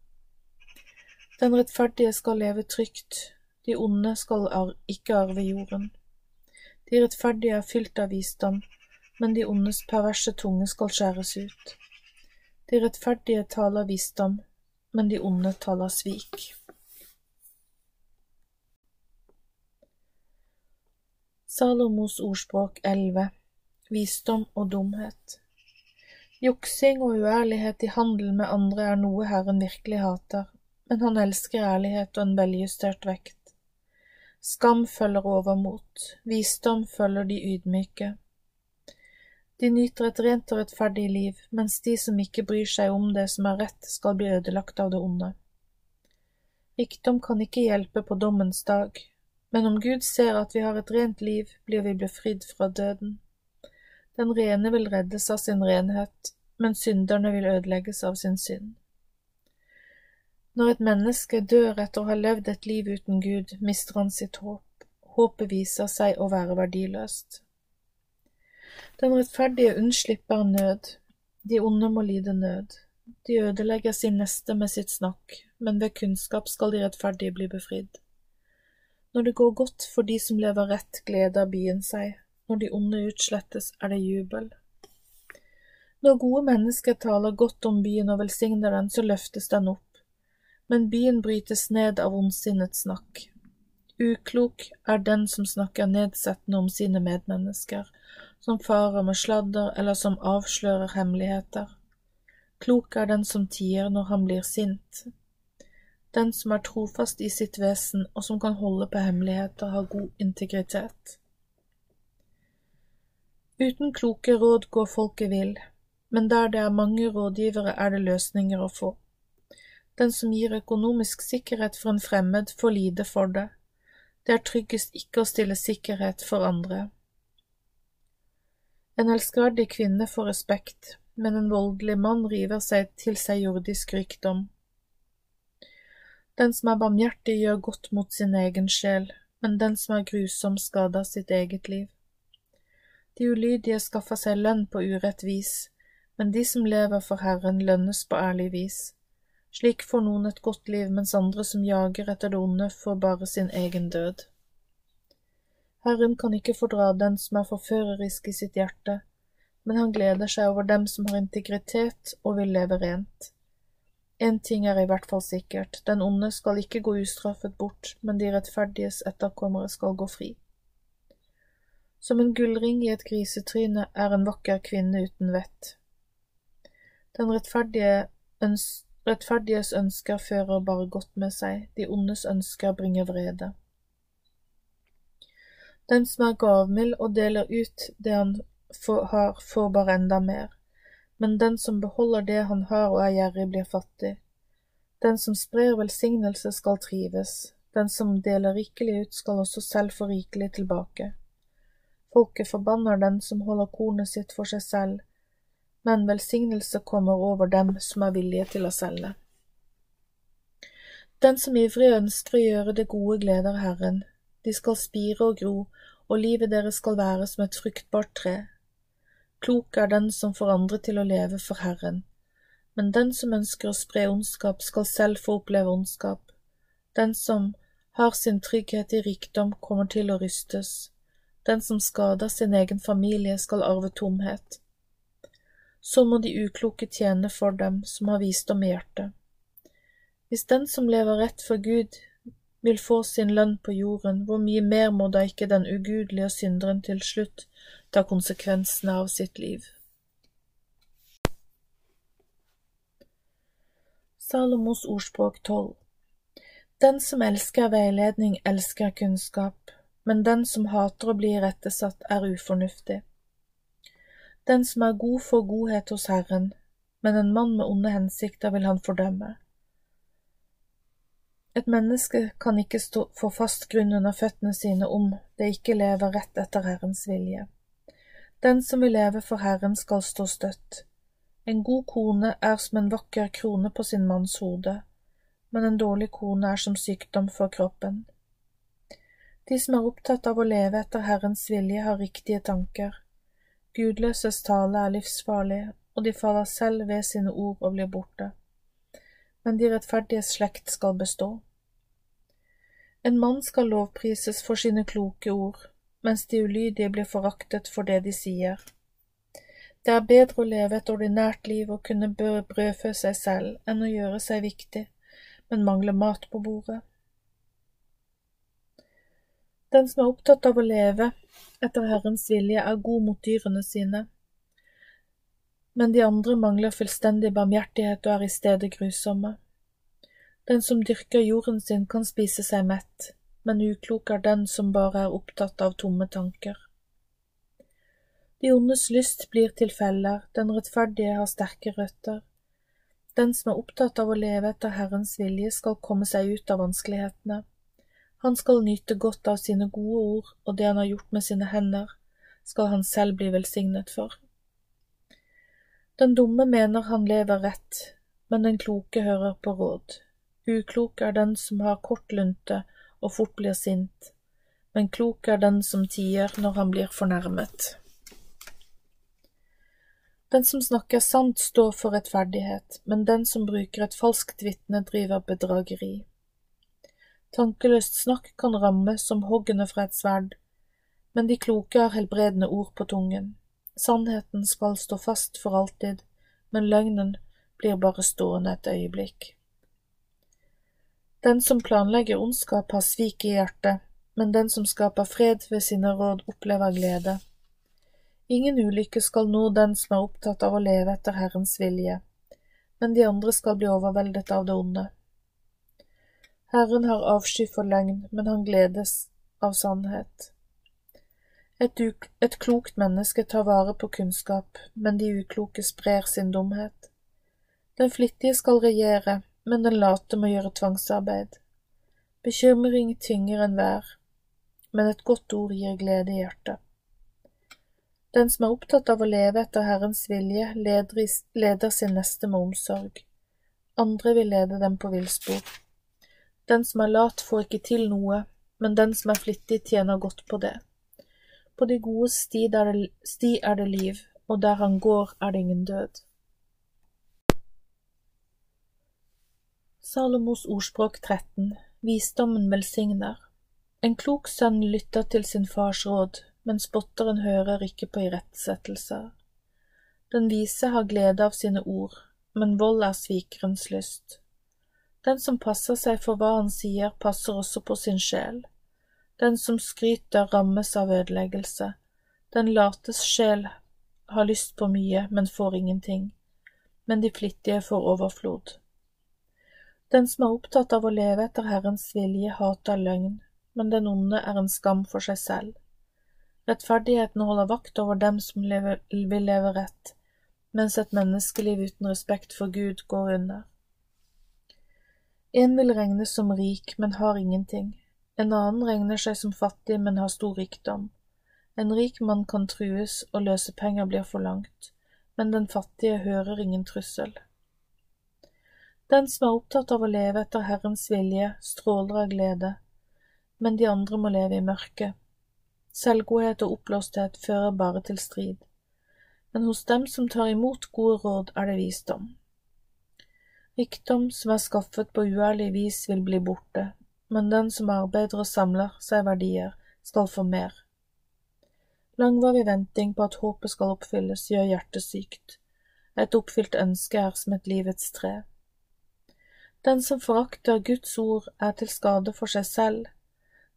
Den rettferdige skal leve trygt, de onde skal ar ikke arve jorden. De rettferdige er fylt av visdom, men de ondes perverse tunge skal skjæres ut. De rettferdige taler visdom, men de onde taler svik. Salomos ordspråk 11 Visdom og dumhet Juksing og uærlighet i handel med andre er noe Herren virkelig hater, men han elsker ærlighet og en veljustert vekt. Skam følger overmot, visdom følger de ydmyke. De nyter et rent og rettferdig liv, mens de som ikke bryr seg om det som er rett, skal bli ødelagt av det onde. Rikdom kan ikke hjelpe på dommens dag, men om Gud ser at vi har et rent liv, blir vi befridd fra døden. Den rene vil reddes av sin renhet, men synderne vil ødelegges av sin synd. Når et menneske dør etter å ha levd et liv uten Gud, mister han sitt håp. Håpet viser seg å være verdiløst. Den rettferdige unnslipper nød, de onde må lide nød. De ødelegger sin neste med sitt snakk, men ved kunnskap skal de rettferdige bli befridd. Når det går godt for de som lever rett, gleder byen seg, når de onde utslettes, er det jubel. Når gode mennesker taler godt om byen og velsigner den, så løftes den opp men byen brytes ned av ondsinnet snakk. Uklok er den som snakker nedsettende om sine medmennesker, som farer med sladder eller som avslører hemmeligheter. Klok er den som tier når han blir sint. Den som er trofast i sitt vesen og som kan holde på hemmeligheter, har god integritet. Uten kloke råd går folket vill, men der det er mange rådgivere, er det løsninger å få. Den som gir økonomisk sikkerhet for en fremmed, får lide for det. Det er tryggest ikke å stille sikkerhet for andre. En elskverdig kvinne får respekt, men en voldelig mann river seg til seg jordisk rikdom. Den som er barmhjertig, gjør godt mot sin egen sjel, men den som er grusom, skader sitt eget liv. De ulydige skaffer seg lønn på urett vis, men de som lever for Herren, lønnes på ærlig vis. Slik får noen et godt liv, mens andre som jager etter det onde, får bare sin egen død. Herren kan ikke fordra den som er forførerisk i sitt hjerte, men han gleder seg over dem som har integritet og vil leve rent. En ting er i hvert fall sikkert, den onde skal ikke gå ustraffet bort, men de rettferdiges etterkommere skal gå fri. Som en gullring i et grisetryne er en vakker kvinne uten vett. Den rettferdige øns rettferdiges ønsker fører bare godt med seg, de ondes ønsker bringer vrede. Den som er gavmild og deler ut det han har, får bare enda mer, men den som beholder det han har og er gjerrig, blir fattig. Den som sprer velsignelse, skal trives, den som deler rikelig ut, skal også selv få rikelig tilbake. Folket forbanner den som holder kornet sitt for seg selv, men velsignelse kommer over dem som er villige til å selge. Den som ivrig ønsker å gjøre det gode, gleder Herren. De skal spire og gro, og livet deres skal være som et fruktbart tre. Klok er den som får andre til å leve for Herren. Men den som ønsker å spre ondskap, skal selv få oppleve ondskap. Den som har sin trygghet i rikdom, kommer til å rystes. Den som skader sin egen familie, skal arve tomhet så må de ukloke tjene for dem som har visdom i hjertet. Hvis den som lever rett for Gud, vil få sin lønn på jorden, hvor mye mer må da ikke den ugudelige synderen til slutt ta konsekvensene av sitt liv? Salomos ordspråk 12 Den som elsker veiledning, elsker kunnskap, men den som hater å bli irettesatt, er ufornuftig. Den som er god, får godhet hos Herren, men en mann med onde hensikter vil han fordømme. Et menneske kan ikke stå, få fast grunn under føttene sine om det ikke lever rett etter Herrens vilje. Den som vil leve for Herren, skal stå støtt. En god kone er som en vakker krone på sin manns hode, men en dårlig kone er som sykdom for kroppen. De som er opptatt av å leve etter Herrens vilje, har riktige tanker. Gudløses tale er livsfarlig, og de faller selv ved sine ord og blir borte. Men de rettferdiges slekt skal bestå. En mann skal lovprises for sine kloke ord, mens de ulydige blir foraktet for det de sier. Det er bedre å leve et ordinært liv og kunne brødfø seg selv enn å gjøre seg viktig, men mangle mat på bordet. Den som er opptatt av å leve etter Herrens vilje, er god mot dyrene sine, men de andre mangler fullstendig barmhjertighet og er i stedet grusomme. Den som dyrker jorden sin, kan spise seg mett, men uklok er den som bare er opptatt av tomme tanker. De ondes lyst blir til feller, den rettferdige har sterke røtter. Den som er opptatt av å leve etter Herrens vilje, skal komme seg ut av vanskelighetene. Han skal nyte godt av sine gode ord, og det han har gjort med sine hender, skal han selv bli velsignet for. Den dumme mener han lever rett, men den kloke hører på råd. Uklok er den som har kort lunte og fort blir sint, men klok er den som tier når han blir fornærmet. Den som snakker sant, står for rettferdighet, men den som bruker et falskt vitne, driver bedrageri. Tankeløst snakk kan ramme som hoggene fra et sverd, men de kloke har helbredende ord på tungen. Sannheten skal stå fast for alltid, men løgnen blir bare stående et øyeblikk. Den som planlegger ondskap, har svik i hjertet, men den som skaper fred ved sine råd, opplever glede. Ingen ulykke skal nå den som er opptatt av å leve etter Herrens vilje. men de andre skal bli overveldet av det onde. Herren har avsky for løgn, men han gledes av sannhet. Et, et, klokt menneske tar vare på kunnskap, men de ukloke sprer sin dumhet. Den flittige skal regjere, men den late må gjøre tvangsarbeid. Bekymring tynger enhver, men et godt ord gir glede i hjertet. Den som er opptatt av å leve etter Herrens vilje, leder, leder sin neste med omsorg. Andre vil lede dem på villspor. Den som er lat, får ikke til noe, men den som er flittig, tjener godt på det. På de gode sti er det, sti er det liv, og der han går, er det ingen død. Salomos ordspråk 13 Visdommen velsigner. En klok sønn lytter til sin fars råd, men spotteren hører ikke på irettsettelser. Den vise har glede av sine ord, men vold er svikerens lyst. Den som passer seg for hva han sier, passer også på sin sjel. Den som skryter, rammes av ødeleggelse. Den lates sjel har lyst på mye, men får ingenting, men de flittige får overflod. Den som er opptatt av å leve etter Herrens vilje, hater løgn, men den onde er en skam for seg selv. Rettferdigheten holder vakt over dem som lever, vil leve rett, mens et menneskeliv uten respekt for Gud går under. En vil regnes som rik, men har ingenting. En annen regner seg som fattig, men har stor rikdom. En rik mann kan trues, og løsepenger blir forlangt, men den fattige hører ingen trussel. Den som er opptatt av å leve etter Herrens vilje, stråler av glede, men de andre må leve i mørket. Selvgodhet og oppblåsthet fører bare til strid, men hos dem som tar imot gode råd, er det visdom. Rikdom som er skaffet på uærlig vis, vil bli borte, men den som arbeider og samler seg verdier, skal få mer. Langvarig venting på at håpet skal oppfylles, gjør hjertet sykt. Et oppfylt ønske er som et livets tre. Den som forakter Guds ord, er til skade for seg selv,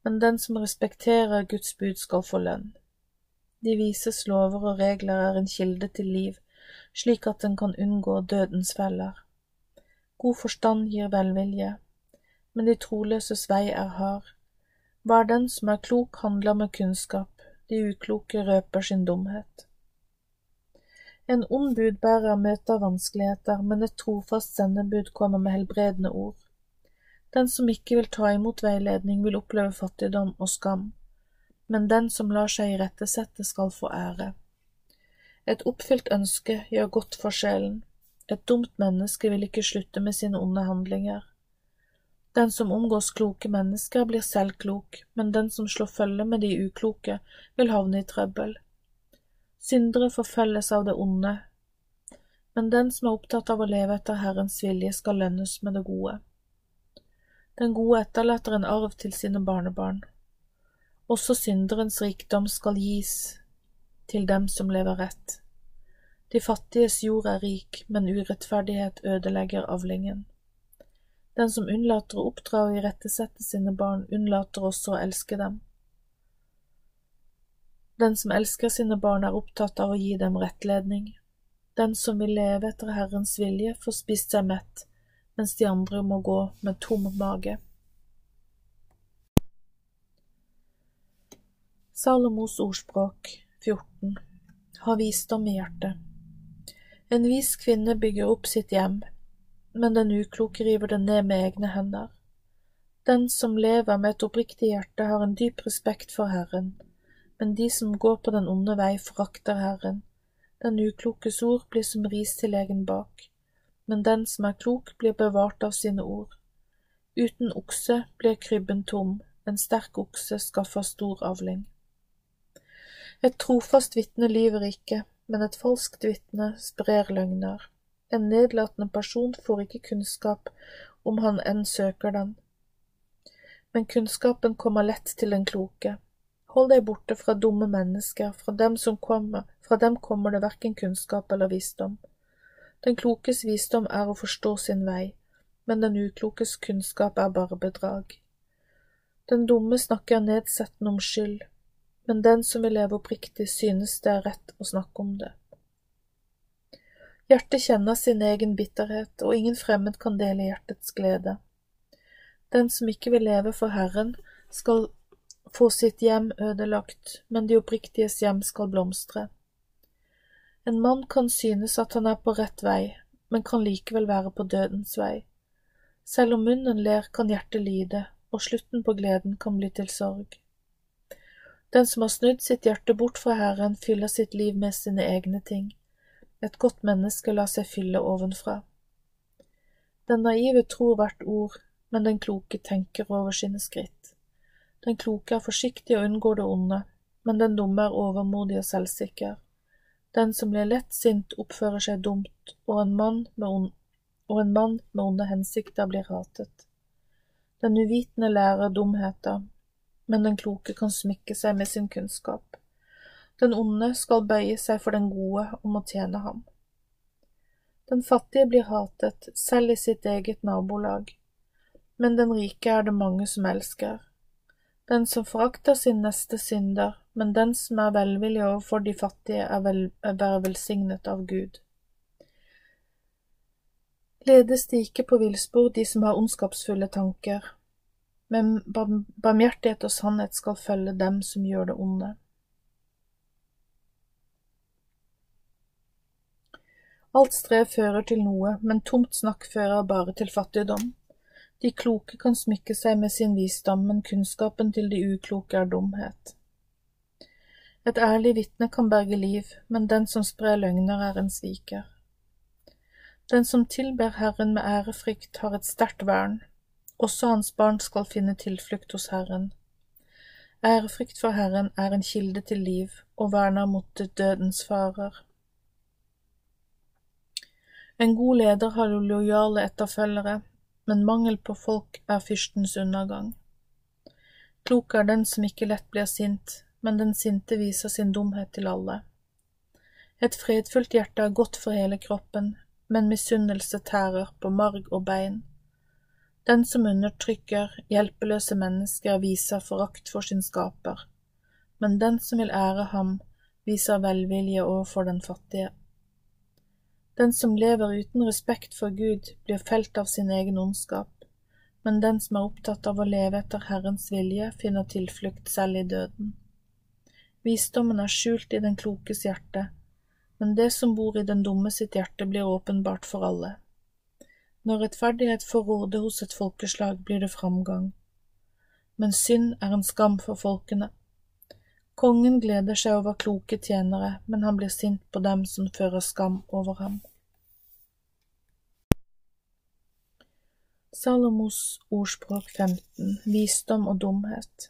men den som respekterer Guds bud skal få lønn. De vises lover og regler er en kilde til liv, slik at den kan unngå dødens feller. God forstand gir velvilje, men de troløses vei er hard. Hver den som er klok, handler med kunnskap, de ukloke røper sin dumhet. En ond budbærer møter vanskeligheter, men et trofast sendebud kommer med helbredende ord. Den som ikke vil ta imot veiledning, vil oppleve fattigdom og skam, men den som lar seg irettesette, skal få ære. Et oppfylt ønske gjør godt for sjelen, et dumt menneske vil ikke slutte med sine onde handlinger. Den som omgås kloke mennesker, blir selv klok, men den som slår følge med de ukloke, vil havne i trøbbel. Syndere forfølges av det onde, men den som er opptatt av å leve etter Herrens vilje, skal lønnes med det gode. Den gode etterlater en arv til sine barnebarn. Også synderens rikdom skal gis til dem som lever rett. De fattiges jord er rik, men urettferdighet ødelegger avlingen. Den som unnlater å oppdra og irettesette sine barn, unnlater også å elske dem. Den som elsker sine barn, er opptatt av å gi dem rettledning. Den som vil leve etter Herrens vilje, får spist seg mett, mens de andre må gå med tom mage. Salomos ordspråk 14 Ha visdom i hjertet. En vis kvinne bygger opp sitt hjem, men den ukloke river det ned med egne hender. Den som lever med et oppriktig hjerte, har en dyp respekt for Herren, men de som går på den onde vei, forakter Herren. Den uklokes ord blir som ris til egen bak men den som er klok, blir bevart av sine ord. Uten okse blir krybben tom, en sterk okse skaffer stor avling. Et trofast vitne lyver ikke, men et falskt vitne sprer løgner. En nedlatende person får ikke kunnskap om han enn søker den. Men kunnskapen kommer lett til den kloke. Hold deg borte fra dumme mennesker, fra dem som kommer, fra dem kommer det verken kunnskap eller visdom. Den klokes visdom er å forstå sin vei, men den uklokes kunnskap er bare bedrag. Den dumme snakker nedsettende om skyld, men den som vil leve oppriktig, synes det er rett å snakke om det. Hjertet kjenner sin egen bitterhet, og ingen fremmed kan dele hjertets glede. Den som ikke vil leve for Herren, skal få sitt hjem ødelagt, men de oppriktiges hjem skal blomstre. En mann kan synes at han er på rett vei, men kan likevel være på dødens vei. Selv om munnen ler, kan hjertet lide, og slutten på gleden kan bli til sorg. Den som har snudd sitt hjerte bort fra Herren, fyller sitt liv med sine egne ting. Et godt menneske lar seg fylle ovenfra. Den naive tror hvert ord, men den kloke tenker over sine skritt. Den kloke er forsiktig og unngår det onde, men den dumme er overmodig og selvsikker. Den som blir lett sint, oppfører seg dumt, og en mann med, og en mann med onde hensikter blir hatet. Den uvitende lærer dumheter, men den kloke kan smykke seg med sin kunnskap. Den onde skal bøye seg for den gode og må tjene ham. Den fattige blir hatet, selv i sitt eget nabolag, men den rike er det mange som elsker. Den som forakter sin neste synder, men den som er velvillig overfor de fattige, er, vel, er velsignet av Gud. Ledes de ikke på villspor, de som har ondskapsfulle tanker, men barmhjertighet og sannhet skal følge dem som gjør det onde. Alt strev fører til noe, men tomt snakk fører bare til fattigdom. De kloke kan smykke seg med sin visdom, men kunnskapen til de ukloke er dumhet. Et ærlig vitne kan berge liv, men den som sprer løgner, er en sviker. Den som tilber Herren med ærefrykt, har et sterkt vern. Også hans barn skal finne tilflukt hos Herren. Ærefrykt for Herren er en kilde til liv og verner mot dødens farer. En god leder har lojale etterfølgere, men mangel på folk er fyrstens undergang. Klok er den som ikke lett blir sint, men den sinte viser sin dumhet til alle. Et fredfullt hjerte er godt for hele kroppen, men misunnelse tærer på marg og bein. Den som undertrykker hjelpeløse mennesker, viser forakt for sin skaper, men den som vil ære ham, viser velvilje overfor den fattige. Den som lever uten respekt for Gud, blir felt av sin egen ondskap, men den som er opptatt av å leve etter Herrens vilje, finner tilflukt selv i døden. Visdommen er skjult i den klokes hjerte, men det som bor i den dumme sitt hjerte, blir åpenbart for alle. Når rettferdighet får råde hos et folkeslag, blir det framgang, men synd er en skam for folkene. Kongen gleder seg over kloke tjenere, men han blir sint på dem som fører skam over ham. Salomos ordspråk 15 Visdom og dumhet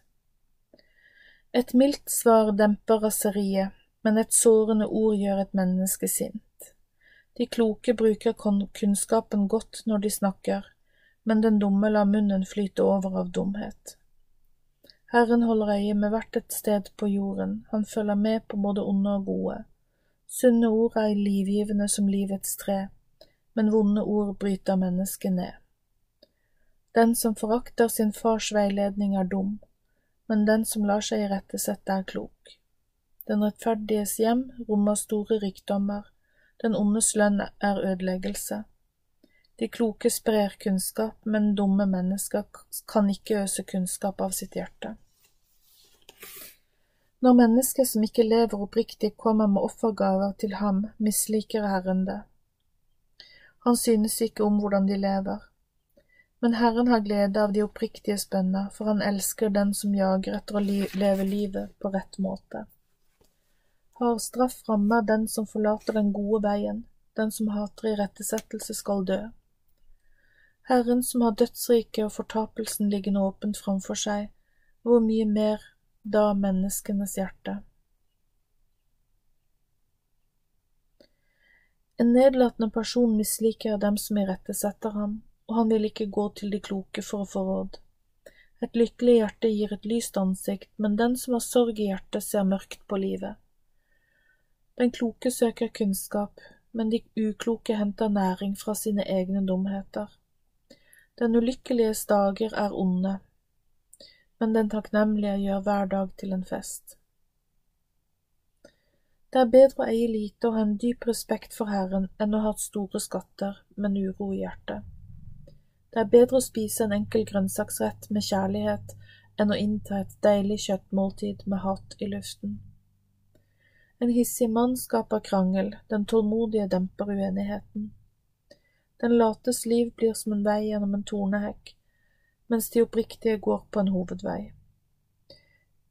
Et mildt svar demper raseriet, men et sårende ord gjør et menneske sint. De kloke bruker kunnskapen godt når de snakker, men den dumme lar munnen flyte over av dumhet. Herren holder øye med hvert et sted på jorden, han følger med på både onde og gode. Sunne ord er livgivende som livets tre, men vonde ord bryter mennesket ned. Den som forakter sin fars veiledning er dum, men den som lar seg irettesette er klok. Den rettferdiges hjem rommer store rikdommer, den ondes lønn er ødeleggelse. De kloke sprer kunnskap, men dumme mennesker kan ikke øse kunnskap av sitt hjerte. Når mennesker som ikke lever oppriktig kommer med offergaver til ham, misliker Herren det. Han synes ikke om hvordan de lever. Men Herren har glede av de oppriktiges bønner, for han elsker den som jager etter å leve livet på rett måte. Har straff rammer den som forlater den gode veien, den som hater irettesettelse skal dø. Herren som har dødsriket og fortapelsen liggende åpent framfor seg, hvor mye mer da menneskenes hjerte? En nedlatende person misliker dem som irettesetter ham, og han vil ikke gå til de kloke for å få råd. Et lykkelig hjerte gir et lyst ansikt, men den som har sorg i hjertet, ser mørkt på livet. Den kloke søker kunnskap, men de ukloke henter næring fra sine egne dumheter. Den ulykkeliges dager er onde, men den takknemlige gjør hver dag til en fest. Det er bedre å eie lite og ha en dyp respekt for Herren enn å ha store skatter, men uro i hjertet. Det er bedre å spise en enkel grønnsaksrett med kjærlighet enn å innta et deilig kjøttmåltid med hat i luften. En hissig mann skaper krangel, den tålmodige demper uenigheten. Den lates liv blir som en vei gjennom en tornehekk, mens de oppriktige går på en hovedvei.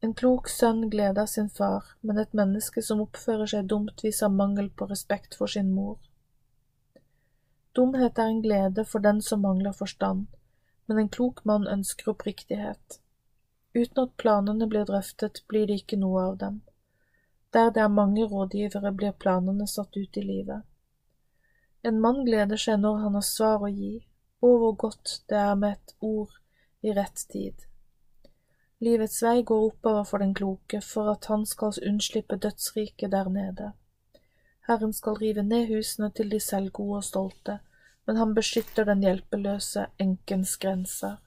En klok sønn gleder sin far, men et menneske som oppfører seg dumt, viser mangel på respekt for sin mor. Dumhet er en glede for den som mangler forstand, men en klok mann ønsker oppriktighet. Uten at planene blir drøftet, blir det ikke noe av dem. Der det er mange rådgivere, blir planene satt ut i livet. En mann gleder seg når han har svar å gi, og hvor godt det er med et ord i rett tid. Livets vei går oppover for den kloke, for at han skal unnslippe dødsriket der nede. Herren skal rive ned husene til de selvgode og stolte, men han beskytter den hjelpeløse enkens grenser.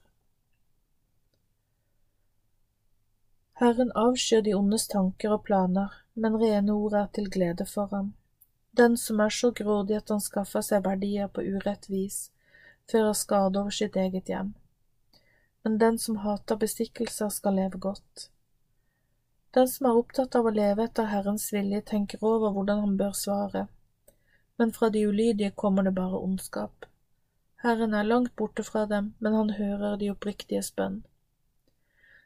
Herren avskyr de ondes tanker og planer, men rene ord er til glede for ham. Den som er så grådig at han skaffer seg verdier på urett vis, fører skade over sitt eget hjem men den som hater bestikkelser, skal leve godt. Den som er opptatt av å leve etter Herrens vilje, tenker over hvordan han bør svare, men fra de ulydige kommer det bare ondskap. Herren er langt borte fra dem, men han hører de oppriktiges bønn.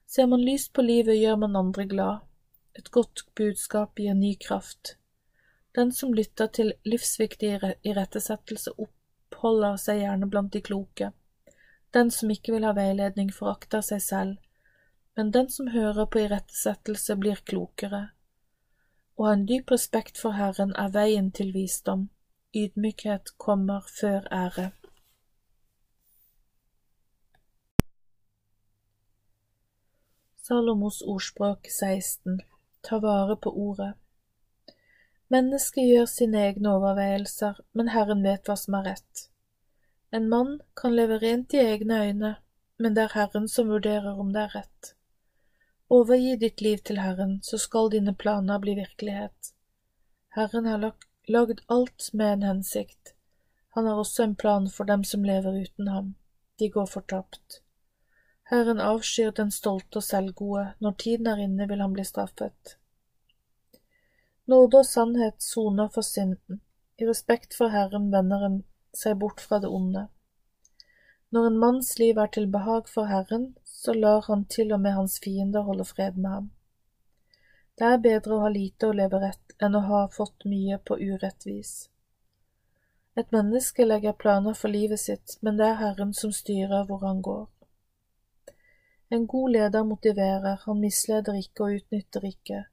Ser man lyst på livet, gjør man andre glad. Et godt budskap gir ny kraft. Den som lytter til livsviktig irettesettelse, oppholder seg gjerne blant de kloke. Den som ikke vil ha veiledning, forakter seg selv, men den som hører på irettesettelse, blir klokere. Å ha en dyp respekt for Herren er veien til visdom. Ydmykhet kommer før ære. Salomos ordspråk 16 Ta vare på ordet. Mennesket gjør sine egne overveielser, men Herren vet hva som er rett. En mann kan leve rent i egne øyne, men det er Herren som vurderer om det er rett. Overgi ditt liv til Herren, så skal dine planer bli virkelighet. Herren har lagd alt med en hensikt. Han har også en plan for dem som lever uten ham. De går fortapt. Herren avskyr den stolte og selvgode, når tiden er inne vil han bli straffet. Nåde og sannhet soner for synden, i respekt for Herren vender en seg bort fra det onde. Når en manns liv er til behag for Herren, så lar han til og med hans fiender holde fred med ham. Det er bedre å ha lite og leve rett enn å ha fått mye på urett vis. Et menneske legger planer for livet sitt, men det er Herren som styrer hvor han går. En god leder motiverer, han misleder ikke og utnytter ikke.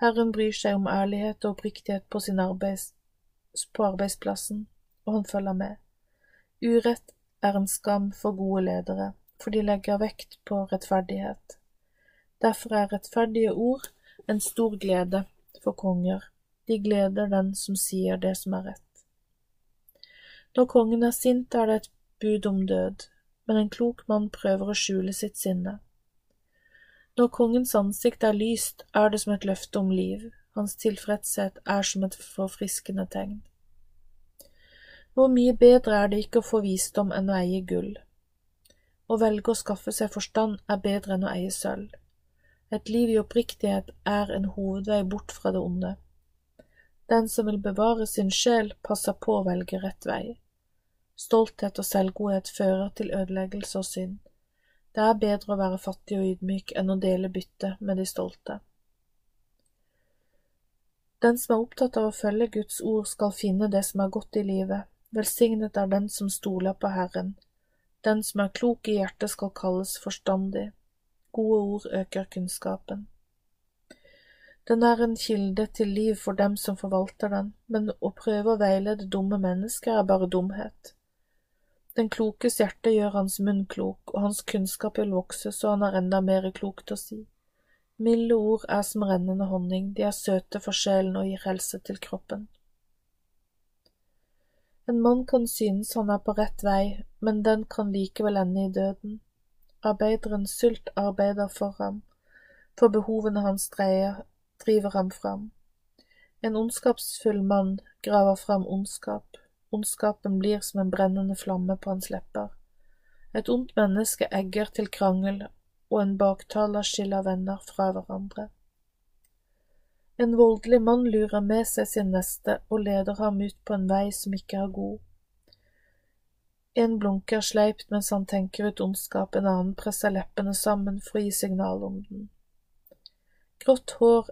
Herren bryr seg om ærlighet og oppriktighet på, arbeids, på arbeidsplassen og han følger med. Urett er en skam for gode ledere, for de legger vekt på rettferdighet. Derfor er rettferdige ord en stor glede for konger, de gleder den som sier det som er rett. Når kongen er sint, er det et bud om død, men en klok mann prøver å skjule sitt sinne. Når kongens ansikt er lyst, er det som et løfte om liv, hans tilfredshet er som et forfriskende tegn. Hvor mye bedre er det ikke å få visdom enn å eie gull? Å velge å skaffe seg forstand er bedre enn å eie sølv. Et liv i oppriktighet er en hovedvei bort fra det onde. Den som vil bevare sin sjel, passer på å velge rett vei. Stolthet og selvgodhet fører til ødeleggelse og synd. Det er bedre å være fattig og ydmyk enn å dele bytte med de stolte. Den som er opptatt av å følge Guds ord, skal finne det som er godt i livet, Velsignet er den som stoler på Herren. Den som er klok i hjertet skal kalles forstandig. Gode ord øker kunnskapen. Den er en kilde til liv for dem som forvalter den, men å prøve å veilede dumme mennesker er bare dumhet. Den klokes hjerte gjør hans munn klok, og hans kunnskap vil vokse så han har enda mer klokt å si. Milde ord er som rennende honning, de er søte for sjelen og gir helse til kroppen. En mann kan synes han er på rett vei, men den kan likevel ende i døden. Arbeiderens sult arbeider for ham, for behovene hans dreier, driver ham fram. En ondskapsfull mann graver fram ondskap, ondskapen blir som en brennende flamme på hans lepper. Et ondt menneske egger til krangel, og en baktaler skiller venner fra hverandre. En voldelig mann lurer med seg sin neste og leder ham ut på en vei som ikke er god. En blunker sleipt mens han tenker ut ondskap, en annen presser leppene sammen for å gi signal om den. Grått hår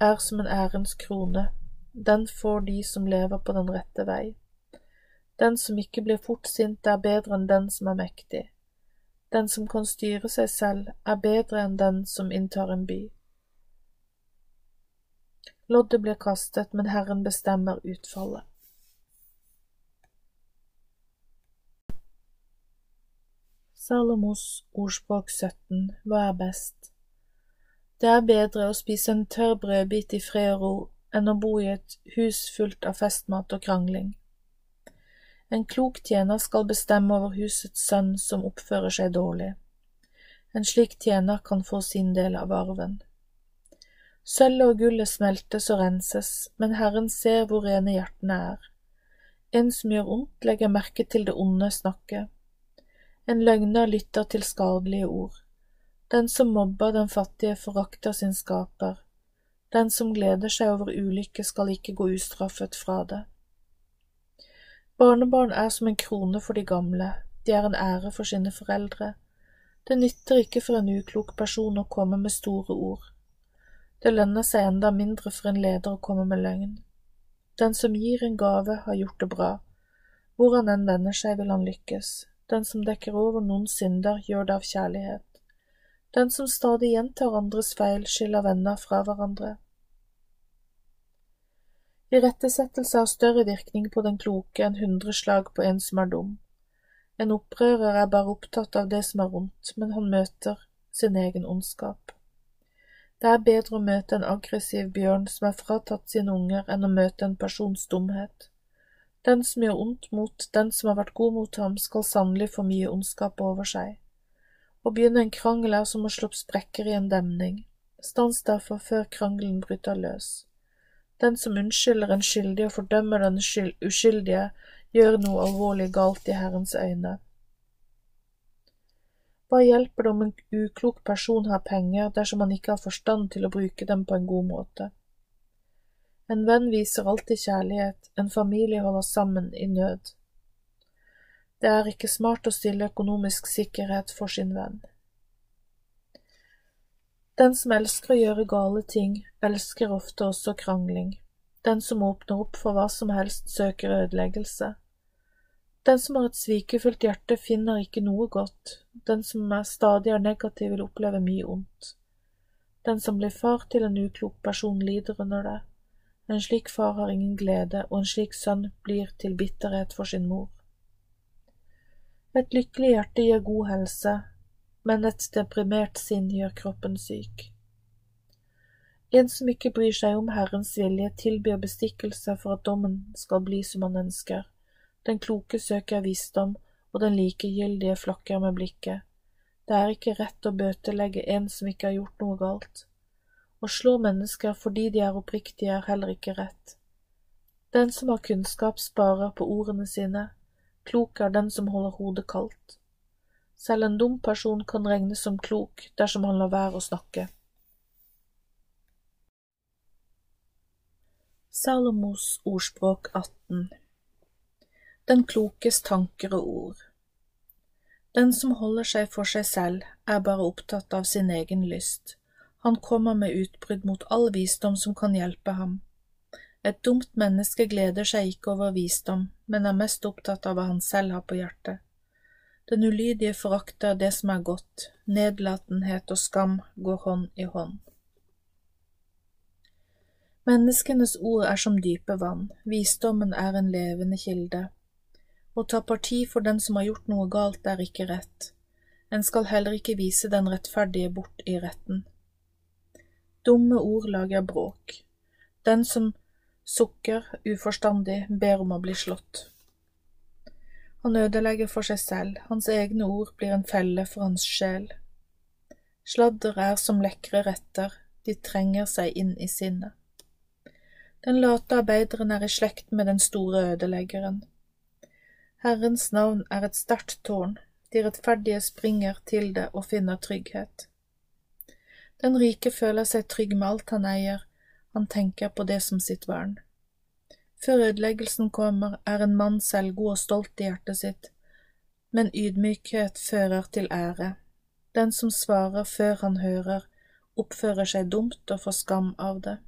er som en ærens krone, den får de som lever på den rette vei. Den som ikke blir fort sint, er bedre enn den som er mektig. Den som kan styre seg selv, er bedre enn den som inntar en by. Loddet blir kastet, men Herren bestemmer utfallet. Salomos ordspråk 17 Hva er best? Det er bedre å spise en tørr brødbit i fred og ro enn å bo i et hus fullt av festmat og krangling. En klok tjener skal bestemme over husets sønn som oppfører seg dårlig. En slik tjener kan få sin del av arven. Sølvet og gullet smeltes og renses, men Herren ser hvor rene hjertene er. En som gjør ondt, legger merke til det onde snakket. En løgner lytter til skadelige ord. Den som mobber den fattige, forakter sin skaper. Den som gleder seg over ulykke, skal ikke gå ustraffet fra det. Barnebarn er som en krone for de gamle, de er en ære for sine foreldre. Det nytter ikke for en uklok person å komme med store ord. Det lønner seg enda mindre for en leder å komme med løgn. Den som gir en gave, har gjort det bra. Hvor han enn vender seg, vil han lykkes. Den som dekker over noen synder, gjør det av kjærlighet. Den som stadig gjentar andres feil, skiller venner fra hverandre. Irettesettelse har større virkning på den kloke enn hundre slag på en som er dum. En opprører er bare opptatt av det som er ondt, men han møter sin egen ondskap. Det er bedre å møte en aggressiv bjørn som er fratatt sine unger, enn å møte en persons dumhet. Den som gjør ondt mot den som har vært god mot ham, skal sannelig få mye ondskap over seg. Å begynne en krangel er som å slå opp sprekker i en demning. Stans derfor før krangelen bryter løs. Den som unnskylder en skyldig og fordømmer den uskyldige, gjør noe alvorlig galt i Herrens øyne. Hva hjelper det om en uklok person har penger dersom han ikke har forstand til å bruke dem på en god måte? En venn viser alltid kjærlighet, en familie holder sammen i nød. Det er ikke smart å stille økonomisk sikkerhet for sin venn. Den som elsker å gjøre gale ting, elsker ofte også krangling. Den som åpner opp for hva som helst, søker ødeleggelse. Den som har et svikefullt hjerte, finner ikke noe godt, den som er stadig er negativ, vil oppleve mye ondt. Den som blir far til en uklok person, lider under det. En slik far har ingen glede, og en slik sønn blir til bitterhet for sin mor. Et lykkelig hjerte gir god helse, men et deprimert sinn gjør kroppen syk. En som ikke bryr seg om Herrens vilje, tilbyr bestikkelse for at dommen skal bli som han ønsker den kloke søker visdom, og den likegyldige flakker med blikket. Det er ikke rett å bøtelegge en som ikke har gjort noe galt. Å slå mennesker fordi de er oppriktige, er heller ikke rett. Den som har kunnskap, sparer på ordene sine, klok er den som holder hodet kaldt. Selv en dum person kan regnes som klok dersom han lar være å snakke. Salomos ordspråk 18 den klokes tanker og ord. Den som holder seg for seg selv, er bare opptatt av sin egen lyst. Han kommer med utbrudd mot all visdom som kan hjelpe ham. Et dumt menneske gleder seg ikke over visdom, men er mest opptatt av hva han selv har på hjertet. Den ulydige forakter det som er godt, nedlatenhet og skam går hånd i hånd. Menneskenes ord er som dype vann, visdommen er en levende kilde. Å ta parti for den som har gjort noe galt, er ikke rett. En skal heller ikke vise den rettferdige bort i retten. Dumme ord lager bråk. Den som sukker uforstandig, ber om å bli slått. Han ødelegger for seg selv, hans egne ord blir en felle for hans sjel. Sladder er som lekre retter, de trenger seg inn i sinnet. Den late arbeideren er i slekt med den store ødeleggeren. Herrens navn er et sterkt tårn, de rettferdige springer til det og finner trygghet. Den rike føler seg trygg med alt han eier, han tenker på det som sitt vern. Før ødeleggelsen kommer, er en mann selvgod og stolt i hjertet sitt, men ydmykhet fører til ære. Den som svarer før han hører, oppfører seg dumt og får skam av det.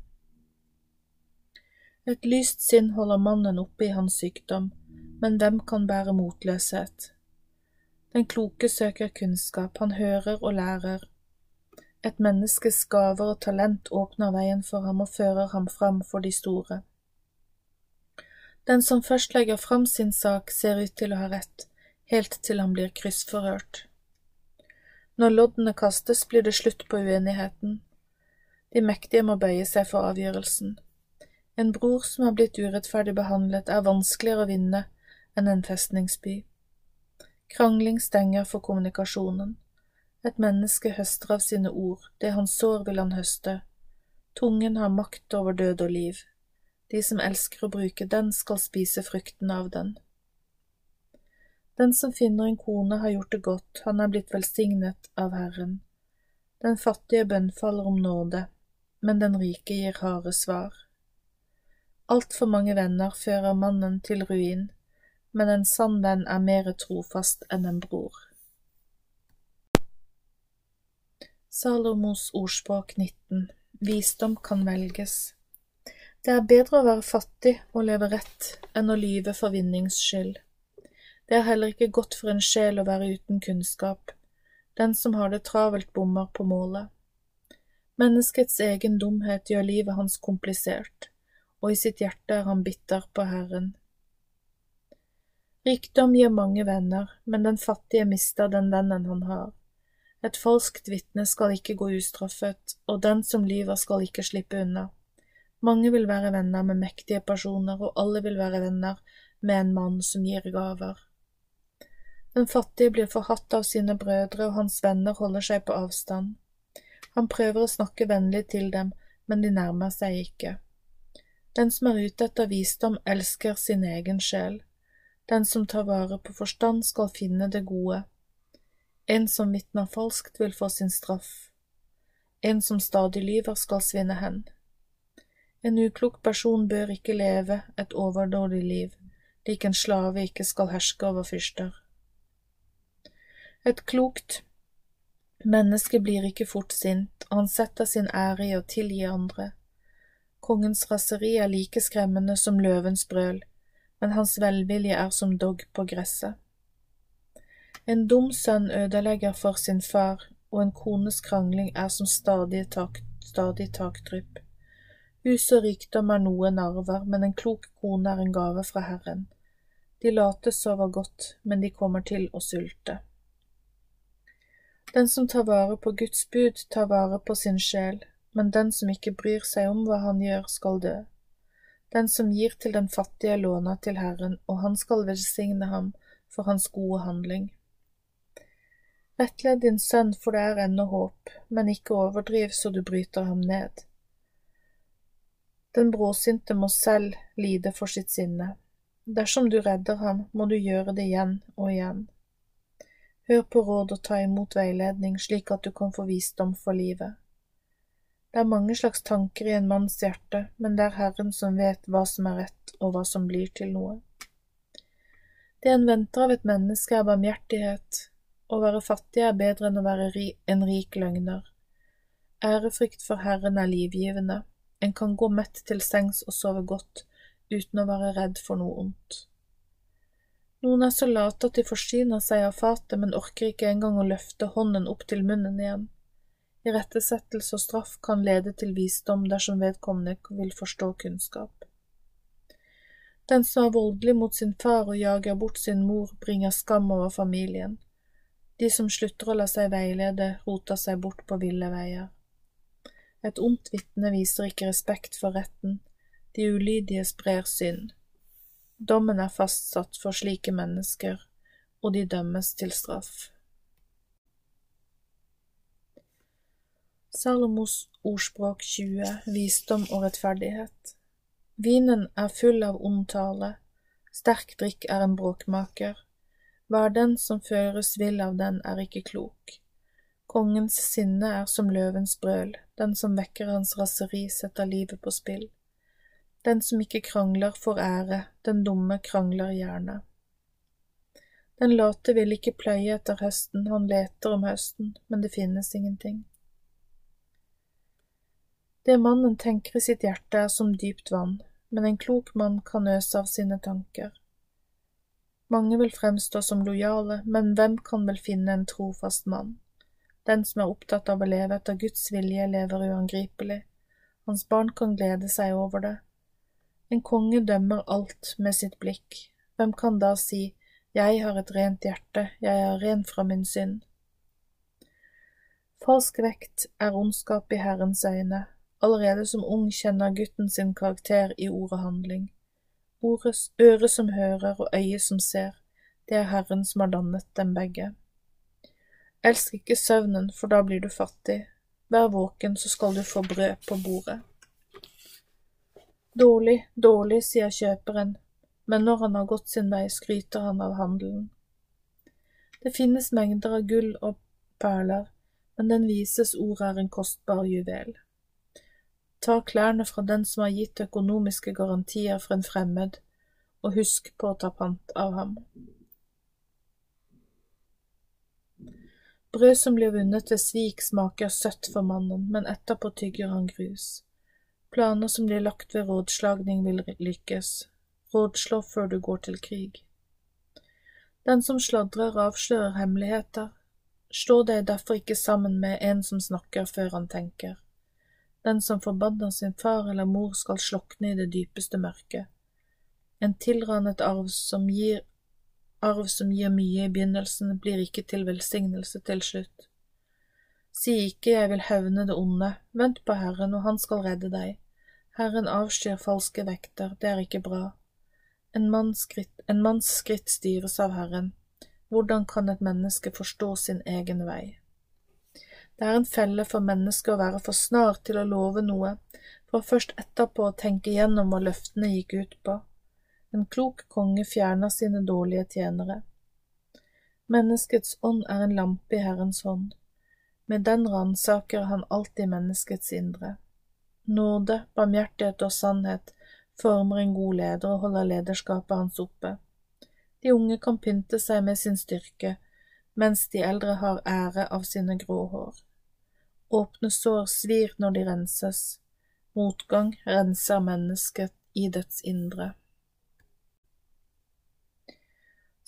Et lyst sinn holder mannen oppe i hans sykdom, men hvem kan bære motløshet? Den kloke søker kunnskap, han hører og lærer. Et menneskes gaver og talent åpner veien for ham og fører ham fram for de store. Den som først legger fram sin sak, ser ut til å ha rett, helt til han blir kryssforhørt. Når loddene kastes, blir det slutt på uenigheten. De mektige må bøye seg for avgjørelsen. En bror som har blitt urettferdig behandlet, er vanskeligere å vinne enn en festningsby. Krangling stenger for kommunikasjonen. Et menneske høster av sine ord, det han sår vil han høste. Tungen har makt over død og liv. De som elsker å bruke den, skal spise frukten av den. Den som finner en kone, har gjort det godt, han er blitt velsignet av Herren. Den fattige bønnfaller om nåde, men den rike gir harde svar. Altfor mange venner fører mannen til ruin, men en sann venn er mer trofast enn en bror. Salomos ordspråk 19 Visdom kan velges. Det er bedre å være fattig og leve rett enn å lyve for vinnings skyld. Det er heller ikke godt for en sjel å være uten kunnskap. Den som har det travelt, bommer på målet. Menneskets egen dumhet gjør livet hans komplisert, og i sitt hjerte er han bitter på Herren. Rikdom gir mange venner, men den fattige mister den vennen han har. Et falskt vitne skal ikke gå ustraffet, og den som lyver skal ikke slippe unna. Mange vil være venner med mektige personer, og alle vil være venner med en mann som gir gaver. Den fattige blir forhatt av sine brødre, og hans venner holder seg på avstand. Han prøver å snakke vennlig til dem, men de nærmer seg ikke. Den som er ute etter visdom, elsker sin egen sjel. Den som tar vare på forstand, skal finne det gode. En som vitner falskt, vil få sin straff. En som stadig lyver, skal svinne hen. En uklok person bør ikke leve et overdådig liv, lik en slave ikke skal herske over fyrster. Et klokt menneske blir ikke fort sint, og han setter sin ære i å tilgi andre. Kongens raseri er like skremmende som løvens brøl, men hans velvilje er som dogg på gresset. En dum sønn ødelegger for sin far, og en kones krangling er som stadig, tak, stadig takdrypp. Hus og rikdom er noe en arver, men en klok kone er en gave fra Herren. De late sover godt, men de kommer til å sulte. Den som tar vare på Guds bud, tar vare på sin sjel, men den som ikke bryr seg om hva han gjør, skal dø. Den som gir til den fattige, låner til Herren, og han skal velsigne ham for hans gode handling. Rettled din sønn, for det er ennå håp, men ikke overdriv så du bryter ham ned. Den bråsinte må selv lide for sitt sinne. Dersom du redder ham, må du gjøre det igjen og igjen. Hør på råd og ta imot veiledning, slik at du kan få visdom for livet. Det er mange slags tanker i en manns hjerte, men det er Herren som vet hva som er rett og hva som blir til noe. Det en venter av et menneske er barmhjertighet, å være fattig er bedre enn å være en rik løgner. Ærefrykt for Herren er livgivende, en kan gå mett til sengs og sove godt uten å være redd for noe ondt. Noen er så late at de forsyner seg av fatet, men orker ikke engang å løfte hånden opp til munnen igjen. Irettesettelse og straff kan lede til visdom dersom vedkommende vil forstå kunnskap. Den som er voldelig mot sin far og jager bort sin mor, bringer skam over familien. De som slutter å la seg veilede, roter seg bort på ville veier. Et ondt vitne viser ikke respekt for retten, de ulydige sprer synd. Dommen er fastsatt for slike mennesker, og de dømmes til straff. Salomos ordspråk 20 Visdom og rettferdighet Vinen er full av ond sterk drikk er en bråkmaker. Hver den som føres vill av den, er ikke klok. Kongens sinne er som løvens brøl, den som vekker hans raseri, setter livet på spill. Den som ikke krangler, får ære, den dumme krangler gjerne. Den late vil ikke pløye etter høsten, han leter om høsten, men det finnes ingenting. Det mannen tenker i sitt hjerte er som dypt vann, men en klok mann kan øse av sine tanker. Mange vil fremstå som lojale, men hvem kan vel finne en trofast mann? Den som er opptatt av å leve etter Guds vilje, lever uangripelig. Hans barn kan glede seg over det. En konge dømmer alt med sitt blikk. Hvem kan da si, Jeg har et rent hjerte, jeg er ren fra min synd? Falsk vekt er ondskap i Herrens øyne, Allerede som ung kjenner gutten sin karakter i ord og handling. Ordet, øre som hører og øye som ser, det er Herren som har dannet dem begge. Elsk ikke søvnen, for da blir du fattig. Vær våken, så skal du få brød på bordet. Dårlig, dårlig, sier kjøperen, men når han har gått sin vei, skryter han av handelen. Det finnes mengder av gull og perler, men den vises ord er en kostbar juvel. Ta klærne fra den som har gitt økonomiske garantier for en fremmed, og husk på å ta pant av ham. Brød som blir vunnet ved svik, smaker søtt for mannen, men etterpå tygger han grus. Planer som blir lagt ved rådslagning, vil lykkes. Rådslå før du går til krig. Den som sladrer, avslører hemmeligheter. Slå deg derfor ikke sammen med en som snakker før han tenker. Den som forbanner sin far eller mor skal slokne i det dypeste mørket. En tilranet arv som gir arv som gir mye i begynnelsen, blir ikke til velsignelse til slutt. Si ikke jeg vil hevne det onde, vent på Herren, og han skal redde deg. Herren avskyr falske vekter, det er ikke bra. En manns skritt, en manns skritt styres av Herren. Hvordan kan et menneske forstå sin egen vei? Det er en felle for mennesket å være for snar til å love noe, for først etterpå å tenke gjennom hva løftene gikk ut på. En klok konge fjerner sine dårlige tjenere. Menneskets ånd er en lampe i Herrens hånd. Med den ransaker han alltid menneskets indre. Nåde, barmhjertighet og sannhet former en god leder og holder lederskapet hans oppe. De unge kan pynte seg med sin styrke, mens de eldre har ære av sine grå hår. Åpne sår svir når de renses, motgang renser mennesket i dets indre.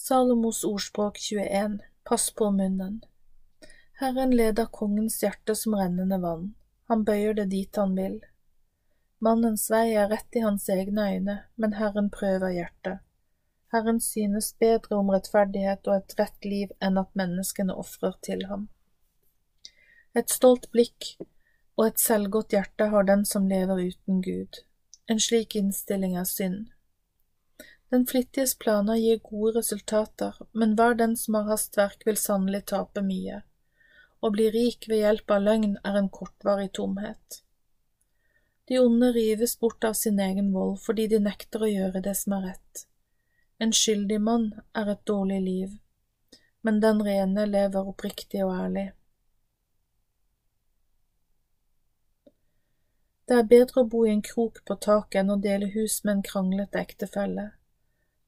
Salomos ordspråk 21 Pass på munnen Herren leder kongens hjerte som rennende vann, han bøyer det dit han vil. Mannens vei er rett i hans egne øyne, men Herren prøver hjertet. Herren synes bedre om rettferdighet og et rett liv enn at menneskene ofrer til ham. Et stolt blikk og et selvgodt hjerte har den som lever uten Gud. En slik innstilling er synd. Den flittiges planer gir gode resultater, men hver den som har hastverk, vil sannelig tape mye. Å bli rik ved hjelp av løgn er en kortvarig tomhet. De onde rives bort av sin egen vold fordi de nekter å gjøre det som er rett. En skyldig mann er et dårlig liv, men den rene lever oppriktig og ærlig. Det er bedre å bo i en krok på taket enn å dele hus med en kranglete ektefelle.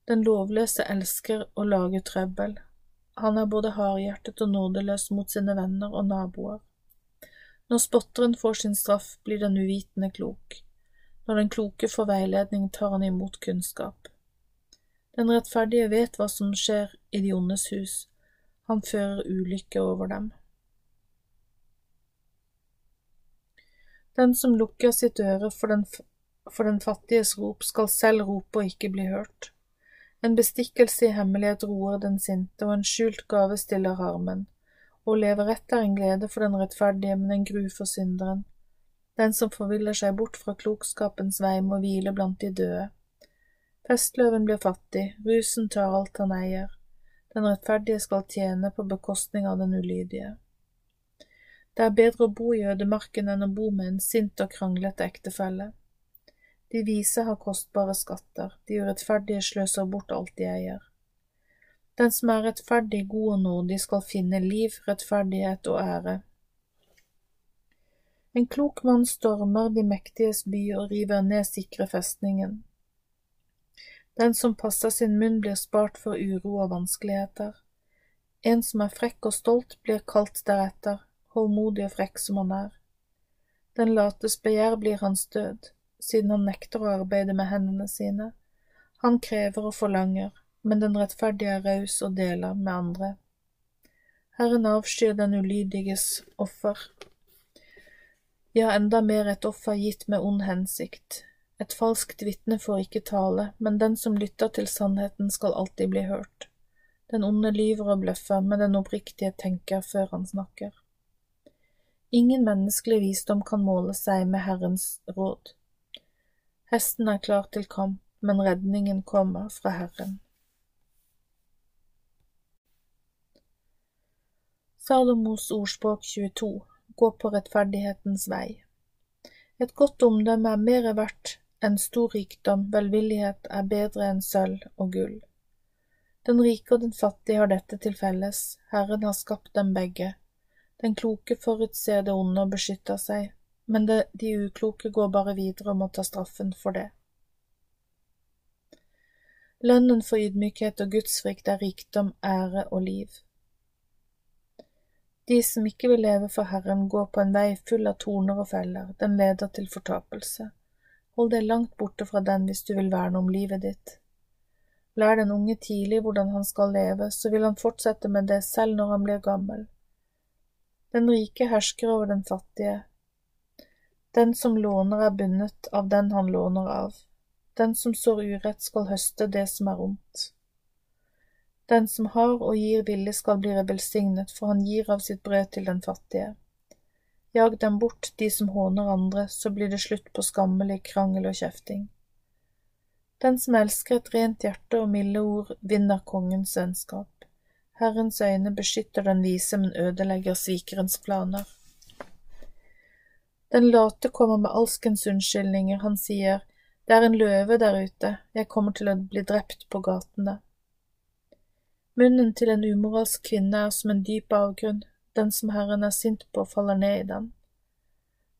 Den lovløse elsker å lage trøbbel. Han er både hardhjertet og nådeløs mot sine venner og naboer. Når spotteren får sin straff, blir den uvitende klok. Når den kloke får veiledning, tar han imot kunnskap. Den rettferdige vet hva som skjer i de ondes hus, han fører ulykke over dem. Den som lukker sitt øre for den, for den fattiges rop, skal selv rope og ikke bli hørt. En bestikkelse i hemmelighet roer den sinte, og en skjult gave stiller harmen. Å leve rett er en glede for den rettferdige, men en gru for synderen. Den som forviller seg bort fra klokskapens vei, må hvile blant de døde. Festløven blir fattig, rusen tar alt han eier, den rettferdige skal tjene på bekostning av den ulydige. Det er bedre å bo i ødemarken enn å bo med en sint og kranglete ektefelle. De vise har kostbare skatter, de urettferdige sløser bort alt de eier. Den som er rettferdig, god og nådig, skal finne liv, rettferdighet og ære. En klok mann stormer de mektiges by og river ned sikre festningen. Den som passer sin munn, blir spart for uro og vanskeligheter. En som er frekk og stolt, blir kalt deretter, håndmodig og frekk som han er. Den lates begjær blir hans død, siden han nekter å arbeide med hendene sine. Han krever og forlanger, men den rettferdige er raus og deler med andre. Herren avskyr den ulydiges offer, ja, enda mer et offer gitt med ond hensikt. Et falskt vitne får ikke tale, men den som lytter til sannheten skal alltid bli hørt. Den onde lyver og bløffer, men den oppriktige tenker før han snakker. Ingen menneskelig visdom kan måle seg med Herrens råd. Hesten er klar til kamp, men redningen kommer fra Herren. Salomos ordspråk 22 Gå på rettferdighetens vei. Et godt omdømme er mer verdt enn stor rikdom, velvillighet er bedre enn sølv og gull. Den rike og den fattige har dette til felles, Herren har skapt dem begge. Den kloke forutser det onde og beskytter seg, men det, de ukloke går bare videre og må ta straffen for det. Lønnen for ydmykhet og gudsfrykt er rikdom, ære og liv. De som ikke vil leve for Herren, går på en vei full av torner og feller, den leder til fortapelse. Hold deg langt borte fra den hvis du vil verne om livet ditt. Lær den unge tidlig hvordan han skal leve, så vil han fortsette med det selv når han blir gammel. Den rike hersker over den fattige, den som låner er bundet av den han låner av. Den som sår urett skal høste det som er ondt. Den som har og gir villig skal bli velsignet, for han gir av sitt brød til den fattige. Jag dem bort, de som håner andre, så blir det slutt på skammelig krangel og kjefting. Den som elsker et rent hjerte og milde ord, vinner kongens vennskap. Herrens øyne beskytter den vise, men ødelegger svikerens planer. Den late kommer med alskens unnskyldninger, han sier, det er en løve der ute, jeg kommer til å bli drept på gatene. Munnen til en umoralsk kvinne er som en dyp avgrunn, den som Herren er sint på, faller ned i den.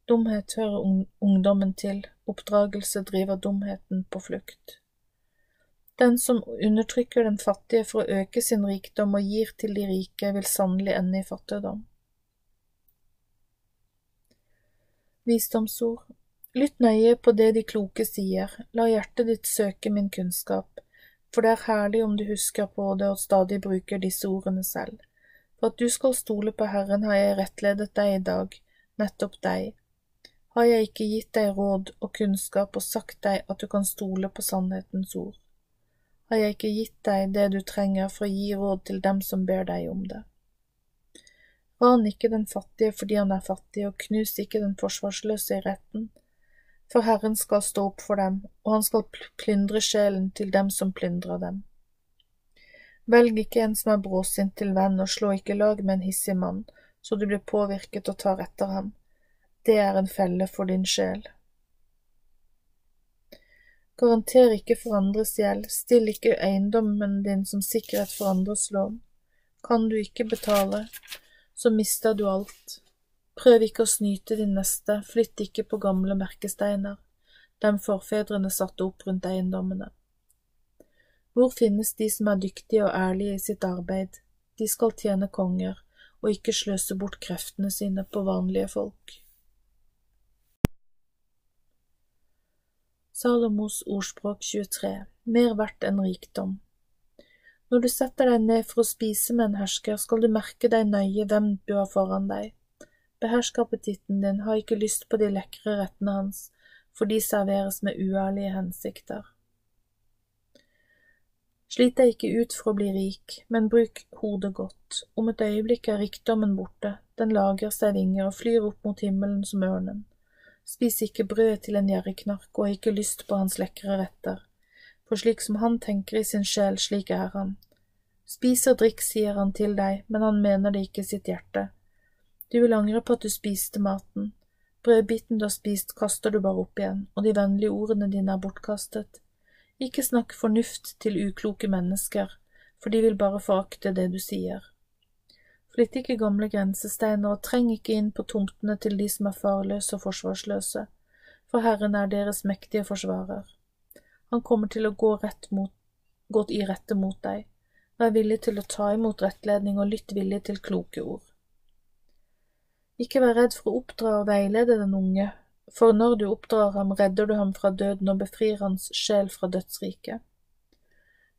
Dumhet hører ungdommen til, oppdragelse driver dumheten på flukt. Den som undertrykker den fattige for å øke sin rikdom og gir til de rike, vil sannelig ende i fattigdom. Visdomsord Lytt nøye på det de kloke sier, la hjertet ditt søke min kunnskap, for det er herlig om du husker på det og stadig bruker disse ordene selv. For at du skal stole på Herren har jeg rettledet deg i dag, nettopp deg. Har jeg ikke gitt deg råd og kunnskap og sagt deg at du kan stole på sannhetens ord? Har jeg ikke gitt deg det du trenger for å gi råd til dem som ber deg om det? Ran ikke den fattige fordi han er fattig, og knus ikke den forsvarsløse i retten. For Herren skal stå opp for dem, og han skal plyndre sjelen til dem som plyndrer dem. Velg ikke en som er bråsint til venn, og slå ikke lag med en hissig mann, så du blir påvirket og tar etter ham. Det er en felle for din sjel. Garanter ikke for andres gjeld, still ikke eiendommen din som sikkerhet for andres lån. Kan du ikke betale, så mister du alt. Prøv ikke å snyte din neste, flytt ikke på gamle merkesteiner, dem forfedrene satte opp rundt eiendommene. Hvor finnes de som er dyktige og ærlige i sitt arbeid? De skal tjene konger og ikke sløse bort kreftene sine på vanlige folk. Salomos ordspråk 23 Mer verdt enn rikdom når du setter deg ned for å spise med en hersker, skal du merke deg nøye hvem du har foran deg. Behersk appetitten din, ha ikke lyst på de lekre rettene hans, for de serveres med uærlige hensikter. Slit deg ikke ut for å bli rik, men bruk hodet godt. Om et øyeblikk er rikdommen borte, den lager seg vinger og flyr opp mot himmelen som ørnen. Spis ikke brød til en gjerrigknark og har ikke lyst på hans lekre retter for slik som han tenker i sin sjel, slik er han. Spis og drikk, sier han til deg, men han mener det ikke i sitt hjerte. Du vil angre på at du spiste maten. Brødbiten du har spist, kaster du bare opp igjen, og de vennlige ordene dine er bortkastet. Ikke snakk fornuft til ukloke mennesker, for de vil bare forakte det du sier. Flytt ikke gamle grensesteiner og treng ikke inn på tomtene til de som er farløse og forsvarsløse, for Herren er deres mektige forsvarer. Han kommer til å gå, mot, gå i rette mot deg. Vær villig til å ta imot rettledning og lytt villig til kloke ord. Ikke vær redd for å oppdra og veilede den unge, for når du oppdrar ham, redder du ham fra døden og befrir hans sjel fra dødsriket.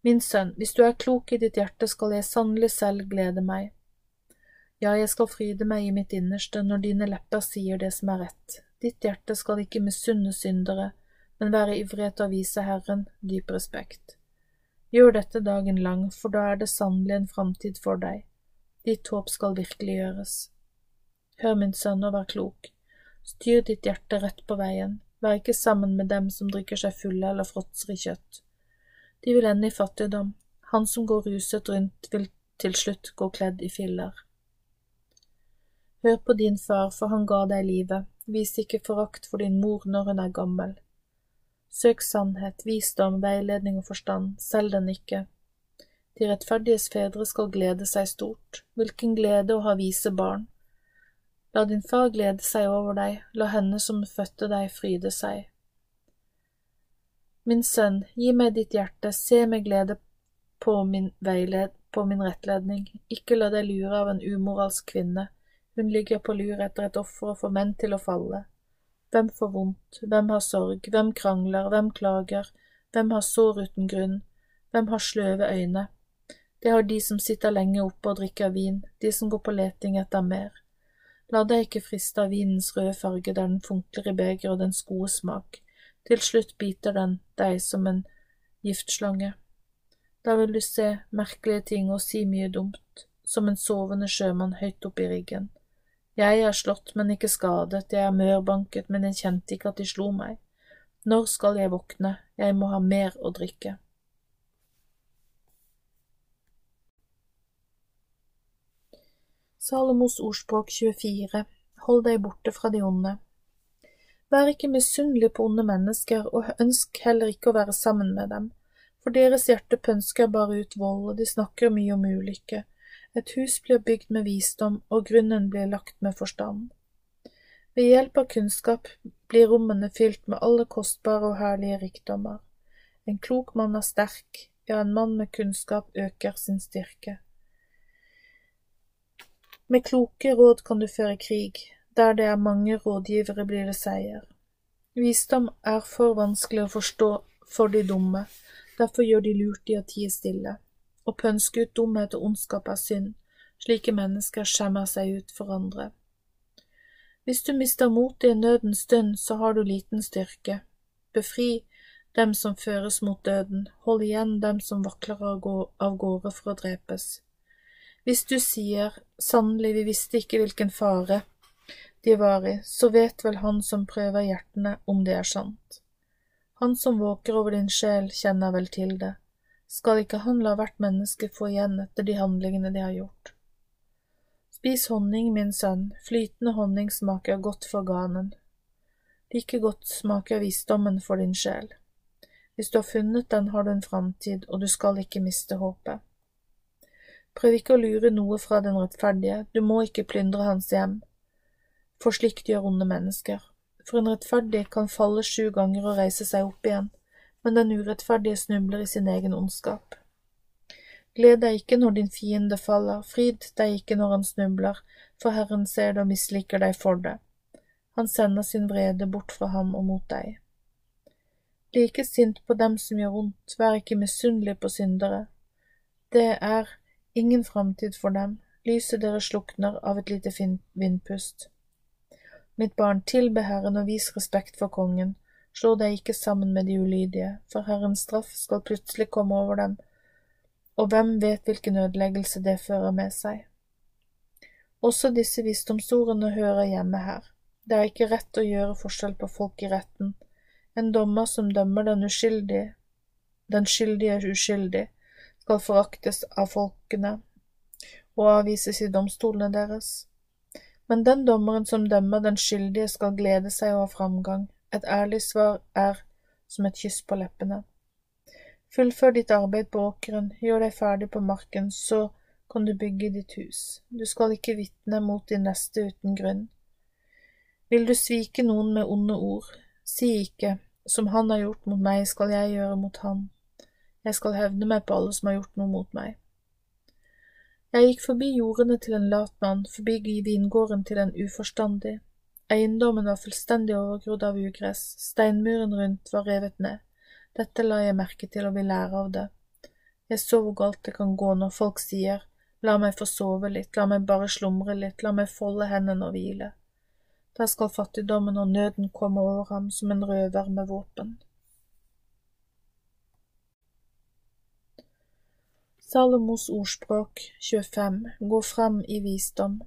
Min sønn, hvis du er klok i ditt hjerte, skal jeg sannelig selv glede meg. Ja, jeg skal fryde meg i mitt innerste når dine lepper sier det som er rett. Ditt hjerte skal ikke misunne syndere, men være ivrige til å vise Herren dyp respekt. Gjør dette dagen lang, for da er det sannelig en framtid for deg. Ditt håp skal virkeliggjøres. Hør, min sønn, og vær klok. Styr ditt hjerte rett på veien, vær ikke sammen med dem som drikker seg fulle eller fråtser i kjøtt. De vil ende i fattigdom, han som går ruset rundt vil til slutt gå kledd i filler. Hør på din far, for han ga deg livet, vis ikke forakt for din mor når hun er gammel. Søk sannhet, visdom, veiledning og forstand, selg den ikke. De rettferdiges fedre skal glede seg stort, hvilken glede å ha vise barn. La din far glede seg over deg, la henne som fødte deg, fryde seg. Min sønn, gi meg ditt hjerte, se med glede på min veiled, på min rettledning, ikke la deg lure av en umoralsk kvinne, hun ligger på lur etter et offer og får menn til å falle. Hvem får vondt, hvem har sorg, hvem krangler, hvem klager, hvem har sår uten grunn, hvem har sløve øyne? Det har de som sitter lenge oppe og drikker vin, de som går på leting etter mer. La deg ikke friste av vinens røde farge der den funkler i begeret og dens gode smak, til slutt biter den deg som en giftslange. Da vil du se merkelige ting og si mye dumt, som en sovende sjømann høyt oppe i riggen. Jeg er slått, men ikke skadet, jeg er mørbanket, men jeg kjente ikke at de slo meg. Når skal jeg våkne, jeg må ha mer å drikke. Salomos ordspråk 24 Hold deg borte fra de onde. Vær ikke misunnelig på onde mennesker, og ønsk heller ikke å være sammen med dem, for deres hjerte pønsker bare ut vold, og de snakker mye om ulykke et hus blir bygd med visdom, og grunnen blir lagt med forstand. Ved hjelp av kunnskap blir rommene fylt med alle kostbare og herlige rikdommer. En klok mann er sterk, ja, en mann med kunnskap øker sin styrke. Med kloke råd kan du føre krig, der det er mange rådgivere blir det seier. Visdom er for vanskelig å forstå for de dumme, derfor gjør de lurt i å tie stille. Å pønske ut dumhet og ondskap av synd, slike mennesker skjemmer seg ut for andre. Hvis du mister motet i nødens stund, så har du liten styrke. Befri dem som føres mot døden, hold igjen dem som vakler av gårde for å drepes. Hvis du sier, sannelig, vi visste ikke hvilken fare de var i, så vet vel han som prøver hjertene om det er sant. Han som våker over din sjel, kjenner vel til det skal ikke han la hvert menneske få igjen etter de handlingene de har gjort. Spis honning, min sønn, flytende honning smaker godt for ganen. Like godt smaker visdommen for din sjel. Hvis du har funnet den, har du en framtid, og du skal ikke miste håpet. Prøv ikke å lure noe fra den rettferdige, du må ikke plyndre hans hjem, for slikt gjør onde mennesker. For en rettferdig kan falle sju ganger og reise seg opp igjen, men den urettferdige snubler i sin egen ondskap. Gled deg ikke når din fiende faller, fryd deg ikke når han snubler, for Herren ser det og misliker deg for det. Han sender sin vrede bort fra ham og mot deg. Bli ikke sint på dem som gjør ondt, vær ikke misunnelig på syndere. Det er ingen framtid for dem, lyset deres slukner av et lite vindpust. Mitt barn, tilbe Herren og vis respekt for kongen, Slå deg ikke sammen med de ulydige, for Herrens straff skal plutselig komme over dem, og hvem vet hvilken ødeleggelse det fører med seg. Også disse visdomsordene hører hjemme her. Det er ikke rett å gjøre forskjell på folk i retten. En dommer som dømmer den uskyldige, den skyldige er uskyldig, skal foraktes av folkene og avvises i domstolene deres. Men den dommeren som dømmer den skyldige, skal glede seg og ha framgang. Et ærlig svar er som et kyss på leppene. Fullfør ditt arbeid på åkeren, gjør deg ferdig på marken, så kan du bygge ditt hus. Du skal ikke vitne mot din neste uten grunn. Vil du svike noen med onde ord, si ikke, som han har gjort mot meg, skal jeg gjøre mot han. Jeg skal hevne meg på alle som har gjort noe mot meg. Jeg gikk forbi jordene til en lat mann, forbi vingården til en uforstandig. Eiendommen var fullstendig overgrodd av ugress, steinmuren rundt var revet ned. Dette la jeg merke til og vil lære av det. Jeg så hvor galt det kan gå når folk sier la meg få sove litt, la meg bare slumre litt, la meg folde hendene og hvile. Da skal fattigdommen og nøden komme over ham som en røver med våpen. Salomos ordspråk 25 Gå frem i visdom.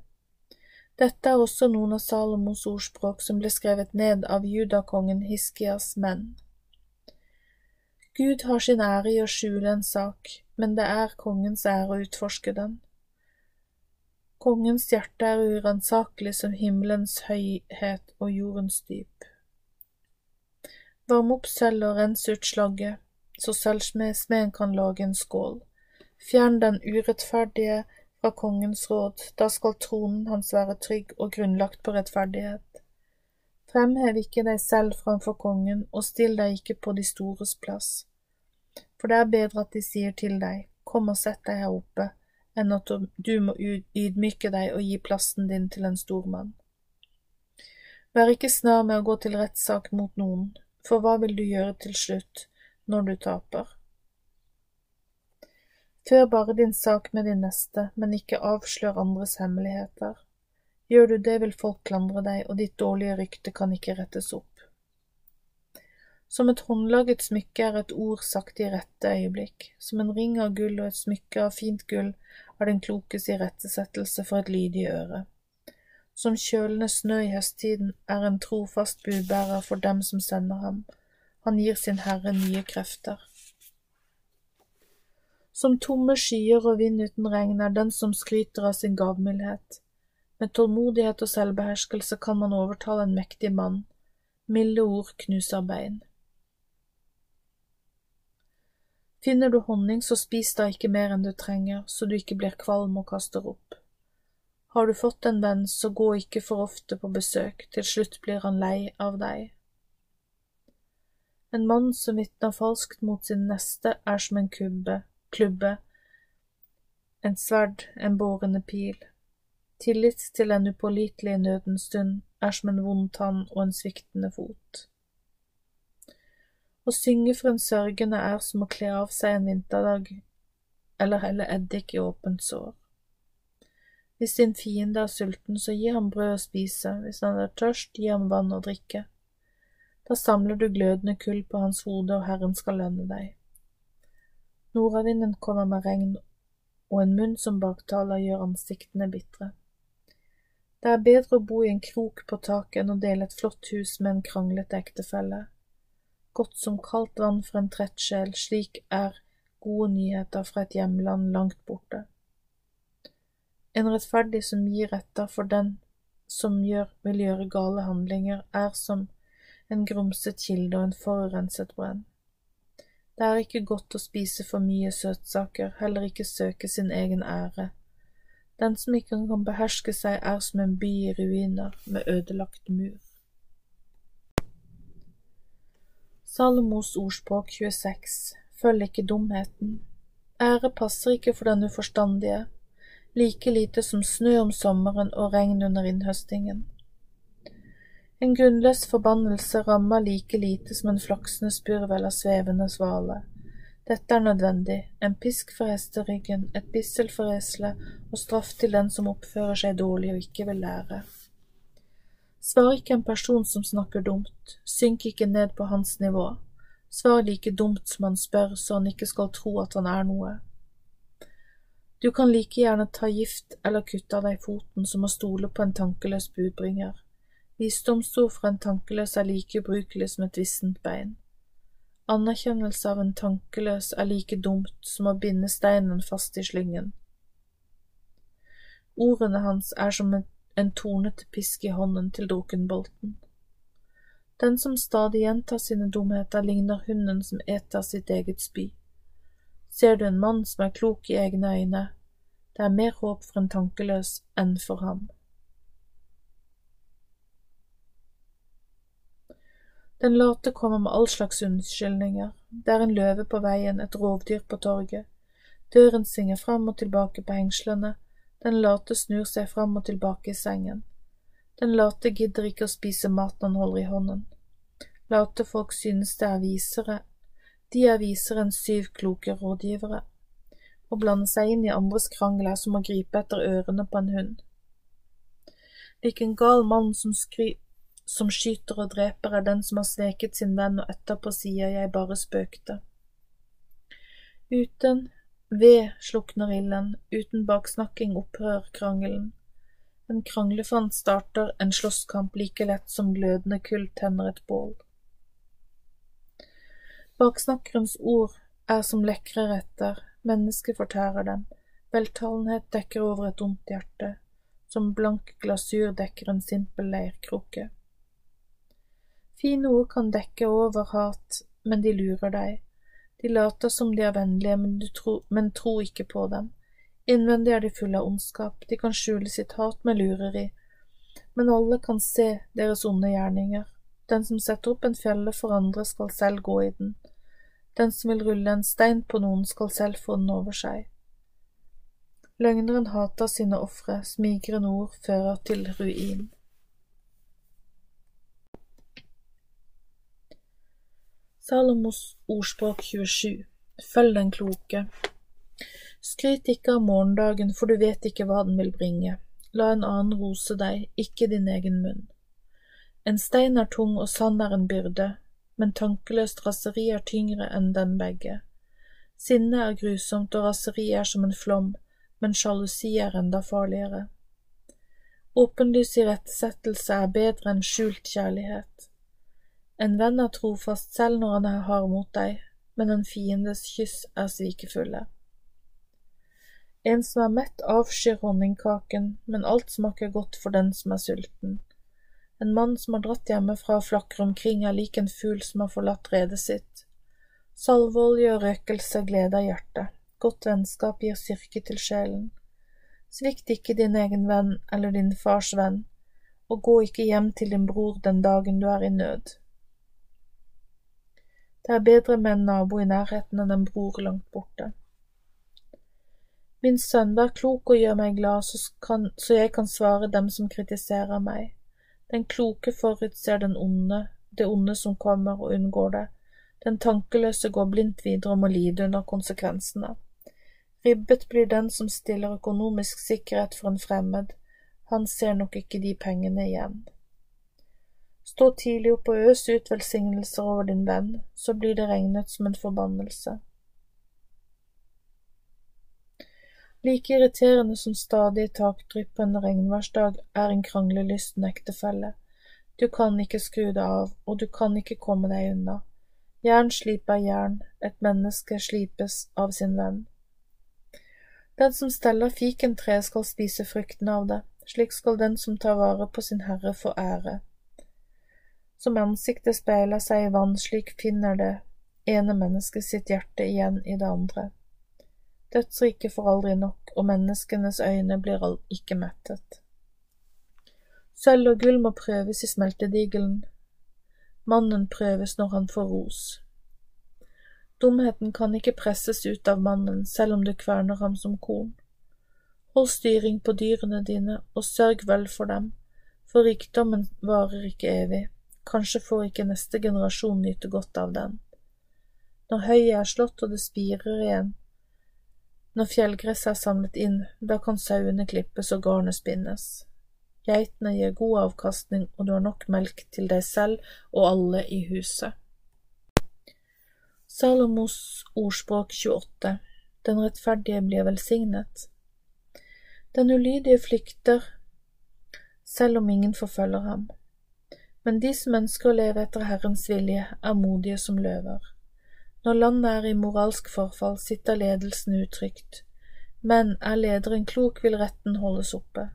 Dette er også noen av Salomos ordspråk som ble skrevet ned av judakongen Hiskias menn. Gud har sin ære i å skjule en sak, men det er kongens ære å utforske den. Kongens hjerte er uransakelig som himmelens høyhet og jordens dyp. Varm opp sølv og rens ut slagget, så sølvsmeden kan lage en skål. Fjern den urettferdige fra kongens råd, da skal tronen hans være trygg og grunnlagt på rettferdighet. Fremhev ikke deg selv framfor kongen, og still deg ikke på de stores plass. For det er bedre at de sier til deg, kom og sett deg her oppe, enn at du må ydmyke deg og gi plassen din til en stormann. Vær ikke snar med å gå til rettssak mot noen, for hva vil du gjøre til slutt, når du taper? Før bare din sak med din neste, men ikke avslør andres hemmeligheter. Gjør du det, vil folk klandre deg, og ditt dårlige rykte kan ikke rettes opp. Som et håndlaget smykke er et ord sagt i rette øyeblikk, som en ring av gull og et smykke av fint gull er den klokes irettesettelse for et lydig øre. Som kjølende snø i høsttiden er en trofast budbærer for dem som sender ham, han gir sin herre nye krefter. Som tomme skyer og vind uten regn er den som skryter av sin gavmildhet. Med tålmodighet og selvbeherskelse kan man overtale en mektig mann. Milde ord knuser bein. Finner du honning, så spis da ikke mer enn du trenger, så du ikke blir kvalm og kaster opp. Har du fått en venn, så gå ikke for ofte på besøk, til slutt blir han lei av deg. En mann som vitner falskt mot sin neste, er som en kubbe, klubbe, en sverd, en bårende pil. Tillit til en upålitelig nødens stund er som en vond tann og en sviktende fot. Å synge for en sørgende er som å kle av seg en vinterdag eller helle eddik i åpent sår. Hvis din fiende er sulten, så gi ham brød å spise, hvis han er tørst, gi ham vann å drikke. Da samler du glødende kull på hans hode, og Herren skal lønne deg. Nordavinden kommer med regn, og en munn som baktaler gjør ansiktene bitre. Det er bedre å bo i en krok på taket enn å dele et flott hus med en kranglete ektefelle godt som kaldt vann for en trett sjel, slik er gode nyheter fra et hjemland langt borte. En rettferdig som gir etter for den som gjør, vil gjøre gale handlinger, er som en grumset kilde og en forurenset brenn. Det er ikke godt å spise for mye søtsaker, heller ikke søke sin egen ære. Den som ikke kan beherske seg, er som en by i ruiner med ødelagt mur. Salomos ordspråk 26 Følg ikke dumheten. Ære passer ikke for den uforstandige, like lite som snø om sommeren og regn under innhøstingen. En grunnløs forbannelse rammer like lite som en flaksende spurv eller svevende svale. Dette er nødvendig, en pisk for hesteryggen, et bissel for eselet og straff til den som oppfører seg dårlig og ikke vil lære. Svar ikke en person som snakker dumt, synk ikke ned på hans nivå. Svar like dumt som han spør, så han ikke skal tro at han er noe. Du kan like gjerne ta gift eller kutte av deg foten som å stole på en tankeløs budbringer. Visdomsord fra en tankeløs er like ubrukelig som et vissent bein. Anerkjennelse av en tankeløs er like dumt som å binde steinen fast i slyngen. Ordene hans er som en tornete pisk i hånden til drukkenbolten. Den som stadig gjentar sine dumheter, ligner hunden som eter sitt eget spy. Ser du en mann som er klok i egne øyne, det er mer håp for en tankeløs enn for ham. Den late kommer med all slags unnskyldninger, det er en løve på veien, et rovdyr på torget, døren svinger fram og tilbake på hengslene, den late snur seg fram og tilbake i sengen, den late gidder ikke å spise maten han holder i hånden, late folk synes det er visere, de er visere enn syv kloke rådgivere, å blande seg inn i andres krangel er som å gripe etter ørene på en hund. Lik en gal mann som skryter som skyter og dreper, er den som har sveket sin venn, og etterpå sier jeg bare spøkte. Uten ved slukner ilden, uten baksnakking opphører krangelen. En kranglefant starter en slåsskamp like lett som glødende kull tenner et bål. Baksnakkerens ord er som lekre retter, mennesket fortærer dem, veltalenhet dekker over et ondt hjerte, som blank glasur dekker en simpel leirkrukke. Fine ord kan dekke over hat, men de lurer deg. De later som de er vennlige, men, tro, men tro ikke på dem. Innvendig er de fulle av ondskap, de kan skjule sitt hat med lureri, men alle kan se deres onde gjerninger. Den som setter opp en fjelle for andre, skal selv gå i den. Den som vil rulle en stein på noen, skal selv få den over seg. Løgneren hater sine ofre, smigrende ord fører til ruin. Salomos ordspråk 27 Følg den kloke. Skryt ikke av morgendagen, for du vet ikke hva den vil bringe. La en annen rose deg, ikke din egen munn. En stein er tung og sand er en byrde, men tankeløst raseri er tyngre enn dem begge. Sinne er grusomt og raseri er som en flom, men sjalusi er enda farligere. Åpenlys irettesettelse er bedre enn skjult kjærlighet. En venn er trofast selv når han er hard mot deg, men en fiendes kyss er svikefulle. En som er mett, avskyr honningkaken, men alt smaker godt for den som er sulten. En mann som har dratt hjemmefra og flakker omkring, er lik en fugl som har forlatt redet sitt. Salveolje og røkelse gleder hjertet, godt vennskap gir styrke til sjelen. Svikt ikke din egen venn eller din fars venn, og gå ikke hjem til din bror den dagen du er i nød. Det er bedre med en nabo i nærheten enn en bror langt borte. Min sønn, vær klok og gjør meg glad, så, kan, så jeg kan svare dem som kritiserer meg. Den kloke forutser den onde, det onde som kommer, og unngår det. Den tankeløse går blindt videre og må lide under konsekvensene. Ribbet blir den som stiller økonomisk sikkerhet for en fremmed, han ser nok ikke de pengene igjen. Stå tidlig opp og øs ut velsignelser over din venn, så blir det regnet som en forbannelse. Like irriterende som stadig takdrypp på en regnværsdag er en kranglelysten ektefelle. Du kan ikke skru det av, og du kan ikke komme deg unna. Jern sliper jern, et menneske slipes av sin venn. Den som steller fikentreet skal spise frukten av det, slik skal den som tar vare på sin herre få ære. Som ansiktet speiler seg i vann, slik finner det ene mennesket sitt hjerte igjen i det andre. Dødsriket får aldri nok, og menneskenes øyne blir ikke mettet. Sølv og gull må prøves i smeltedigelen. Mannen prøves når han får ros. Dumheten kan ikke presses ut av mannen, selv om du kverner ham som korn. Hold styring på dyrene dine, og sørg vel for dem, for rikdommen varer ikke evig kanskje får ikke neste generasjon nyte godt av den. Når høyet er slått og det spirer igjen, når fjellgresset er samlet inn, da kan sauene klippes og garnet spinnes. Geitene gir god avkastning, og du har nok melk til deg selv og alle i huset. Salomos ordspråk 28 Den rettferdige blir velsignet. Den ulydige flykter selv om ingen forfølger ham. Men de som ønsker å leve etter Herrens vilje, er modige som løver. Når landet er i moralsk forfall, sitter ledelsen utrygt, men er lederen klok, vil retten holdes oppe.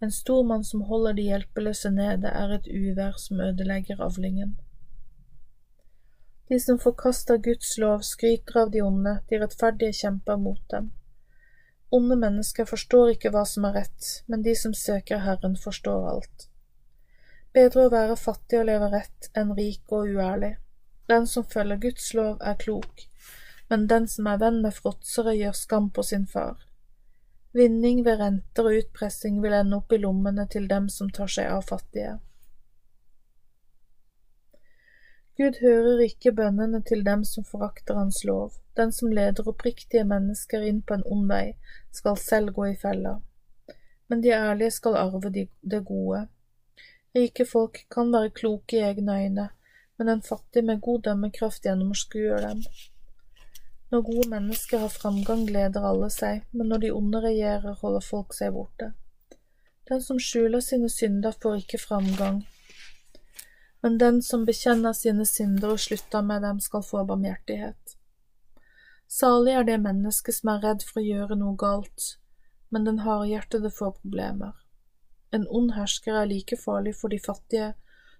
En stor mann som holder de hjelpeløse nede, er et uvær som ødelegger avlingen. De som forkaster Guds lov, skryter av de onde, de rettferdige kjemper mot dem. Onde mennesker forstår ikke hva som er rett, men de som søker Herren, forstår alt. Bedre å være fattig og leve rett enn rik og uærlig. Den som følger Guds lov, er klok, men den som er venn med fråtsere, gjør skam på sin far. Vinning ved renter og utpressing vil ende opp i lommene til dem som tar seg av fattige. Gud hører ikke bønnene til dem som forakter Hans lov. Den som leder oppriktige mennesker inn på en ond vei, skal selv gå i fella. Men de ærlige skal arve det gode. Rike folk kan være kloke i egne øyne, men en fattig med god dømmekraft gjennomskuer dem. Når gode mennesker har framgang, gleder alle seg, men når de onde regjerer, holder folk seg borte. Den som skjuler sine synder, får ikke framgang, men den som bekjenner sine synder og slutter med dem, skal få barmhjertighet. Salig er det mennesket som er redd for å gjøre noe galt, men den hardhjertede får problemer. En ond hersker er like farlig for de fattige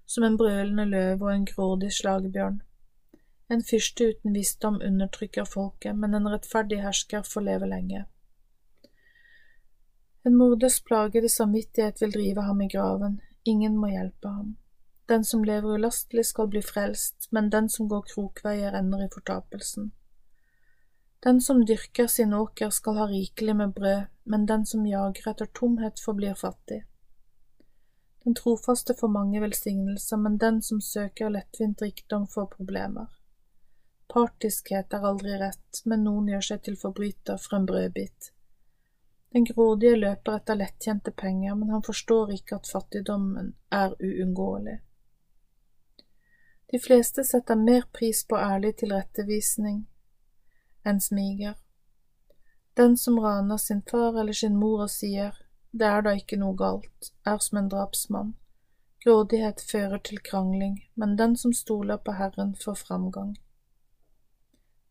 som en brølende løv og en grådig slagbjørn. En fyrste uten visdom undertrykker folket, men en rettferdig hersker får leve lenge. En morders plagede samvittighet vil drive ham i graven, ingen må hjelpe ham. Den som lever ulastelig skal bli frelst, men den som går krokveier ender i fortapelsen. Den som dyrker sin åker skal ha rikelig med brød, men den som jager etter tomhet forblir fattig. Den trofaste får mange velsignelser, men den som søker lettvint rikdom får problemer. Partiskhet er aldri rett, men noen gjør seg til forbryter for en brødbit. Den grådige løper etter lettkjente penger, men han forstår ikke at fattigdommen er uunngåelig. De fleste setter mer pris på ærlig tilrettevisning enn smiger. Den som raner sin far eller sin mor og sier det er da ikke noe galt, er som en drapsmann. Grådighet fører til krangling, men den som stoler på Herren, får framgang.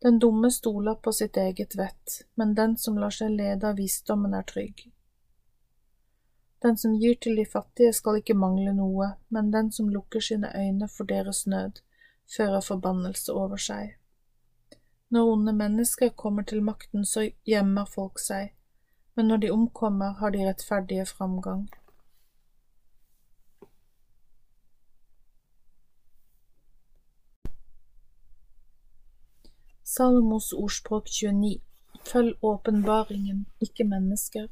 Den dumme stoler på sitt eget vett, men den som lar seg lede av visdommen, er trygg. Den som gir til de fattige, skal ikke mangle noe, men den som lukker sine øyne for deres nød, fører forbannelse over seg. Når onde mennesker kommer til makten, så gjemmer folk seg, men når de omkommer, har de rettferdige framgang. Salomos ordspråk 29 Følg åpenbaringen, ikke mennesker.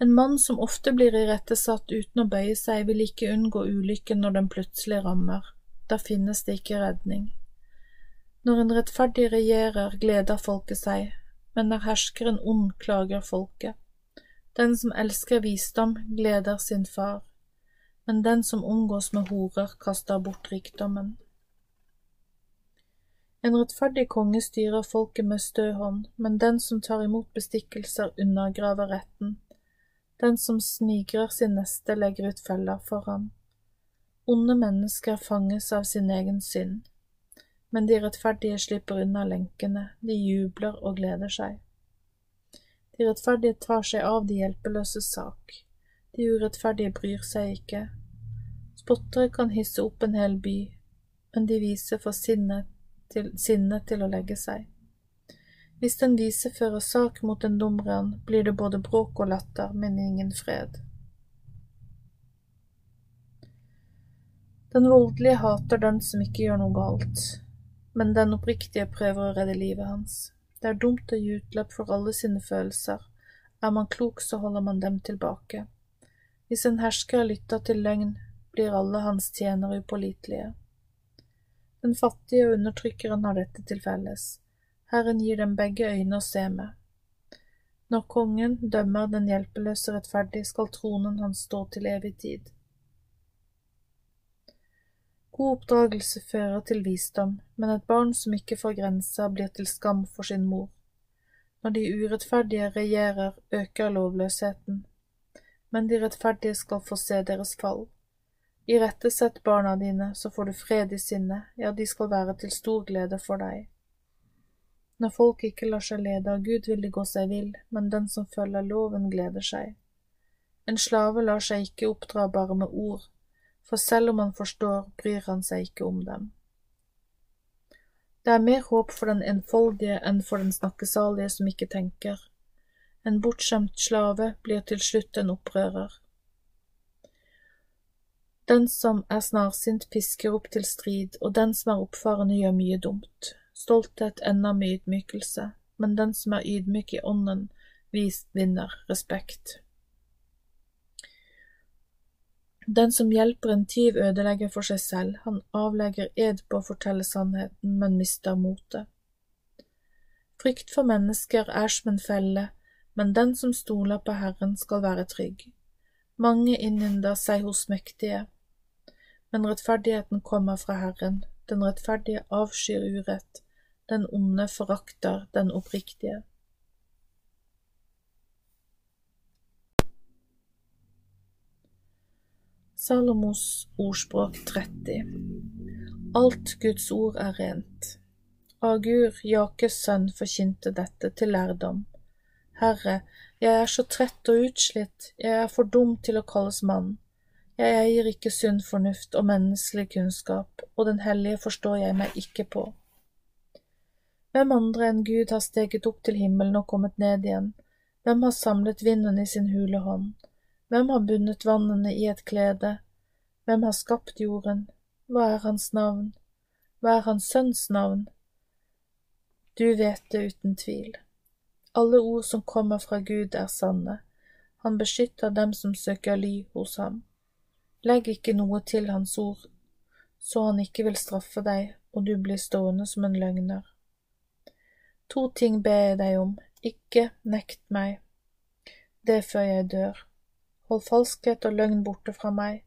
En mann som ofte blir irettesatt uten å bøye seg, vil ikke unngå ulykken når den plutselig rammer. Da finnes det ikke redning. Når en rettferdig regjerer, gleder folket seg, men når herskeren ond, klager folket. Den som elsker visdom, gleder sin far, men den som omgås med horer, kaster bort rikdommen. En rettferdig konge styrer folket med stø hånd, men den som tar imot bestikkelser, undergraver retten. Den som smigrer sin neste, legger ut feller for ham. Onde mennesker fanges av sin egen synd, men de rettferdige slipper unna lenkene, de jubler og gleder seg. De rettferdige tar seg av de hjelpeløses sak, de urettferdige bryr seg ikke. Spottere kan hisse opp en hel by, men de viser for sinnet til sinne til å legge seg. Hvis den vise fører sak mot den dumren, blir det både bråk og latter, men ingen fred. Den voldelige hater den som ikke gjør noe galt, men den oppriktige prøver å redde livet hans. Det er dumt å gi utløp for alle sine følelser, er man klok så holder man dem tilbake. Hvis en hersker lytter til løgn, blir alle hans tjenere upålitelige. Den fattige og undertrykkeren har dette til felles. Herren gir dem begge øyne å se med. Når kongen dømmer den hjelpeløse rettferdig, skal tronen hans stå til evig tid. God oppdragelse fører til visdom, men et barn som ikke får grenser, blir til skam for sin mor. Når de urettferdige regjerer, øker lovløsheten, men de rettferdige skal få se deres fall. Irettesett barna dine, så får du fred i sinnet, ja, de skal være til stor glede for deg. Når folk ikke lar seg lede av Gud, vil de gå seg vill, men den som følger loven, gleder seg. En slave lar seg ikke oppdra bare med ord, for selv om han forstår, bryr han seg ikke om dem. Det er mer håp for den enfoldige enn for den snakkesalige som ikke tenker. En bortskjemt slave blir til slutt en opprører. Den som er snarsint, pisker opp til strid, og den som er oppfarende, gjør mye dumt. Stolthet ender med ydmykelse, men den som er ydmyk i ånden, vinner respekt. Den som hjelper en tyv, ødelegger for seg selv, han avlegger ed på å fortelle sannheten, men mister motet. Frykt for mennesker er som en felle, men den som stoler på Herren, skal være trygg. Mange innynder seg hos mektige, men rettferdigheten kommer fra Herren, den rettferdige avskyr urett, den onde forakter den oppriktige. Salomos ordspråk 30 Alt Guds ord er rent. Agur, Jakes sønn, forkynte dette til lærdom. Herre, jeg er så trett og utslitt, jeg er for dum til å kalles mann. Jeg eier ikke sunn fornuft og menneskelig kunnskap, og den hellige forstår jeg meg ikke på. Hvem andre enn Gud har steget opp til himmelen og kommet ned igjen? Hvem har samlet vinden i sin hule hånd? Hvem har bundet vannene i et klede? Hvem har skapt jorden? Hva er hans navn? Hva er hans sønns navn? Du vet det uten tvil. Alle ord som kommer fra Gud er sanne. Han beskytter dem som søker ly hos ham. Legg ikke noe til hans ord, så han ikke vil straffe deg og du blir stående som en løgner. To ting ber jeg deg om, ikke nekt meg det før jeg dør. Hold falskhet og løgn borte fra meg.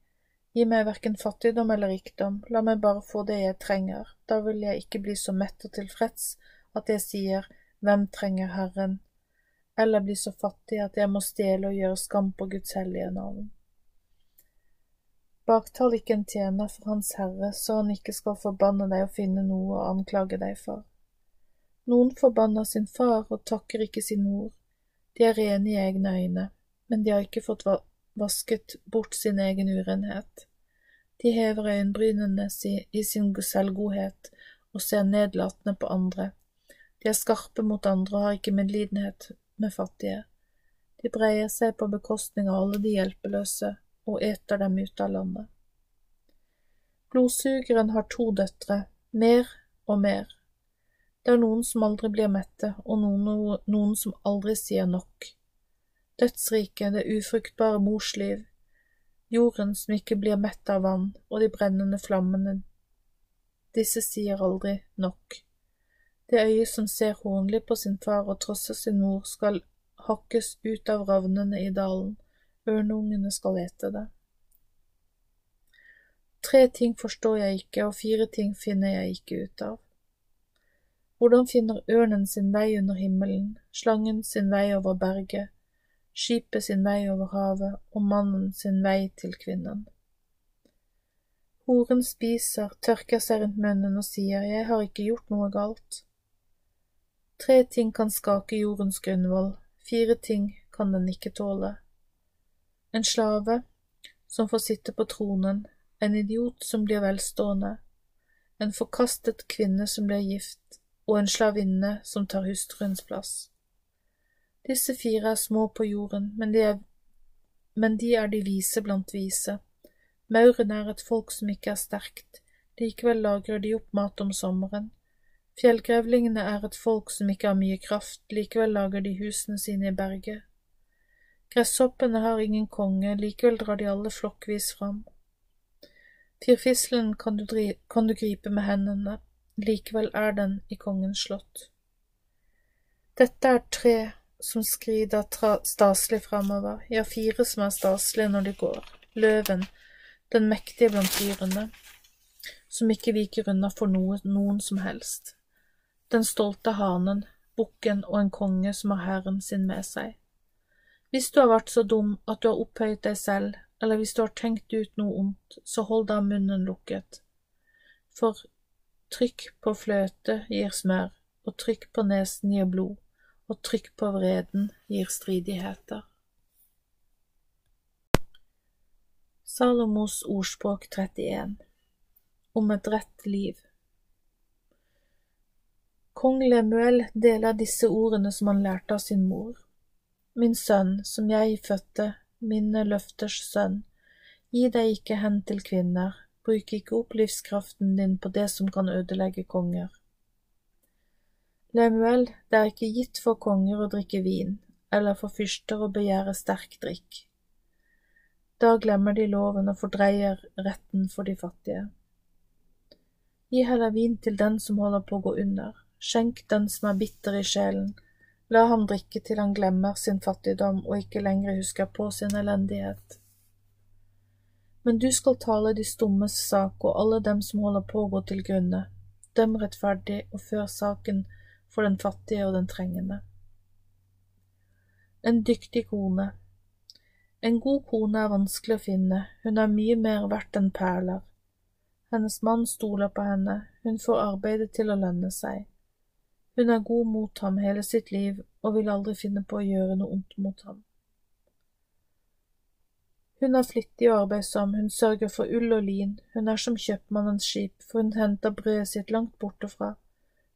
Gi meg hverken fattigdom eller rikdom, la meg bare få det jeg trenger, da vil jeg ikke bli så mett og tilfreds at jeg sier Hvem trenger Herren? eller bli så fattig at jeg må stjele og gjøre skam på Guds hellige navn. Baktal ikke en tjener for Hans Herre, så han ikke skal forbanne deg og finne noe å anklage deg for. Noen forbanner sin far og takker ikke sin mor, de er rene i egne øyne, men de har ikke fått vasket bort sin egen urenhet. De hever øyenbrynene i sin selvgodhet og ser nedlatende på andre. De er skarpe mot andre og har ikke medlidenhet med fattige. De breier seg på bekostning av alle de hjelpeløse og eter dem ut av landet. Blodsugeren har to døtre, mer og mer. Det er noen som aldri blir mette, og noen, noen som aldri sier nok. Dødsriket, det ufruktbare morsliv, jorden som ikke blir mett av vann, og de brennende flammene, disse sier aldri nok. Det øyet som ser hornlig på sin far og trosser sin mor, skal hakkes ut av ravnene i dalen, ørneungene skal ete det. Tre ting forstår jeg ikke, og fire ting finner jeg ikke ut av. Hvordan finner ørnen sin vei under himmelen, slangen sin vei over berget, skipet sin vei over havet og mannen sin vei til kvinnen? Horen spiser, tørker seg rundt munnen og sier, Jeg har ikke gjort noe galt. Tre ting kan skake jordens grunnvoll, fire ting kan den ikke tåle en slave som får sitte på tronen, en idiot som blir velstående, en forkastet kvinne som blir gift, og en slavinne som tar hustruens plass. Disse fire er små på jorden, men de er, men de, er de vise blant vise. Mauren er et folk som ikke er sterkt, likevel lagrer de opp mat om sommeren. Fjellgrevlingene er et folk som ikke har mye kraft, likevel lager de husene sine i berget. Gresshoppene har ingen konge, likevel drar de alle flokkvis fram. Firfislen kan kan du gripe med hendene, likevel er den i kongens slott. Dette er tre som skrider staselig framover, ja, fire som er staselige når de går, løven, den mektige blant dyrene, som ikke viker unna for noe, noen som helst, den stolte hanen, bukken og en konge som har herren sin med seg. Hvis du har vært så dum at du har opphøyet deg selv, eller hvis du har tenkt ut noe ondt, så hold da munnen lukket. For trykk på fløte gir smør, og trykk på nesen gir blod, og trykk på vreden gir stridigheter. Salomos ordspråk 31 Om et rett liv Kong Lemuel deler disse ordene som han lærte av sin mor. Min sønn, som jeg fødte, mine løfters sønn, gi deg ikke hen til kvinner, bruk ikke opp livskraften din på det som kan ødelegge konger. Lemuel, det er ikke gitt for konger å drikke vin, eller for fyrster å begjære sterk drikk. Da glemmer de loven og fordreier retten for de fattige. Gi heller vin til den som holder på å gå under, skjenk den som er bitter i sjelen, la ham drikke til han glemmer sin fattigdom og ikke lenger husker på sin elendighet. Men du skal tale de stummes sak og alle dem som holder på å gå til grunne, døm rettferdig og før saken for den fattige og den trengende. En dyktig kone, en god kone er vanskelig å finne, hun er mye mer verdt enn perler. Hennes mann stoler på henne, hun får arbeidet til å lønne seg. Hun er god mot ham hele sitt liv og vil aldri finne på å gjøre noe ondt mot ham. Hun er flittig og arbeidsom, hun sørger for ull og lin, hun er som kjøpmannens skip, for hun henter brødet sitt langt borte fra.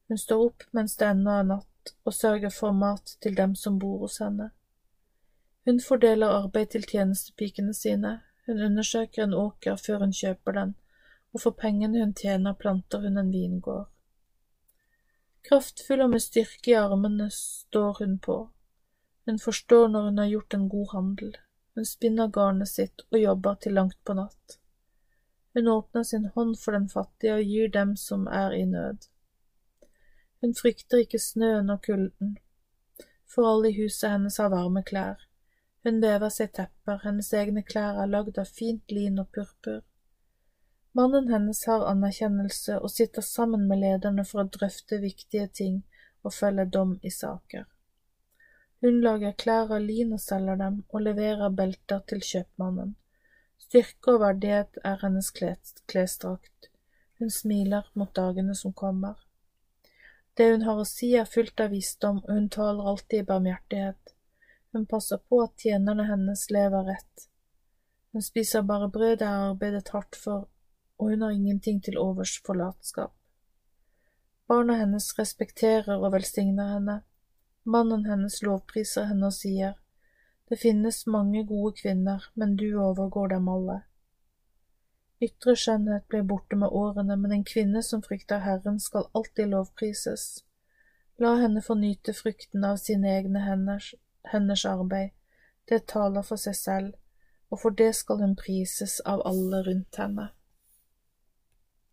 Hun står opp mens det ennå er natt, og sørger for mat til dem som bor hos henne. Hun fordeler arbeid til tjenestepikene sine, hun undersøker en åker før hun kjøper den, og for pengene hun tjener planter hun en vingård. Kraftfull og med styrke i armene står hun på. Hun forstår når hun har gjort en god handel. Hun spinner garnet sitt og jobber til langt på natt. Hun åpner sin hånd for den fattige og gir dem som er i nød. Hun frykter ikke snøen og kulden, for alle i huset hennes har varme klær. Hun vever seg tepper, hennes egne klær er lagd av fint lin og purpur. Mannen hennes har anerkjennelse og sitter sammen med lederne for å drøfte viktige ting og følge dom i saker. Hun lager klær av lin og selger dem, og leverer belter til kjøpmannen. Styrke og verdighet er hennes klesdrakt. Hun smiler mot dagene som kommer. Det hun har å si er fullt av visdom, og hun taler alltid i barmhjertighet. Hun passer på at tjenerne hennes lever rett. Hun spiser bare brød det er arbeidet hardt for, og hun har ingenting til overs for latskap. Barna hennes respekterer og velsigner henne. Mannen hennes lovpriser henne og sier, Det finnes mange gode kvinner, men du overgår dem alle. Ytre skjønnhet blir borte med årene, men en kvinne som frykter Herren skal alltid lovprises. La henne få nyte frukten av sine egne henders hennes arbeid, det taler for seg selv, og for det skal hun prises av alle rundt henne.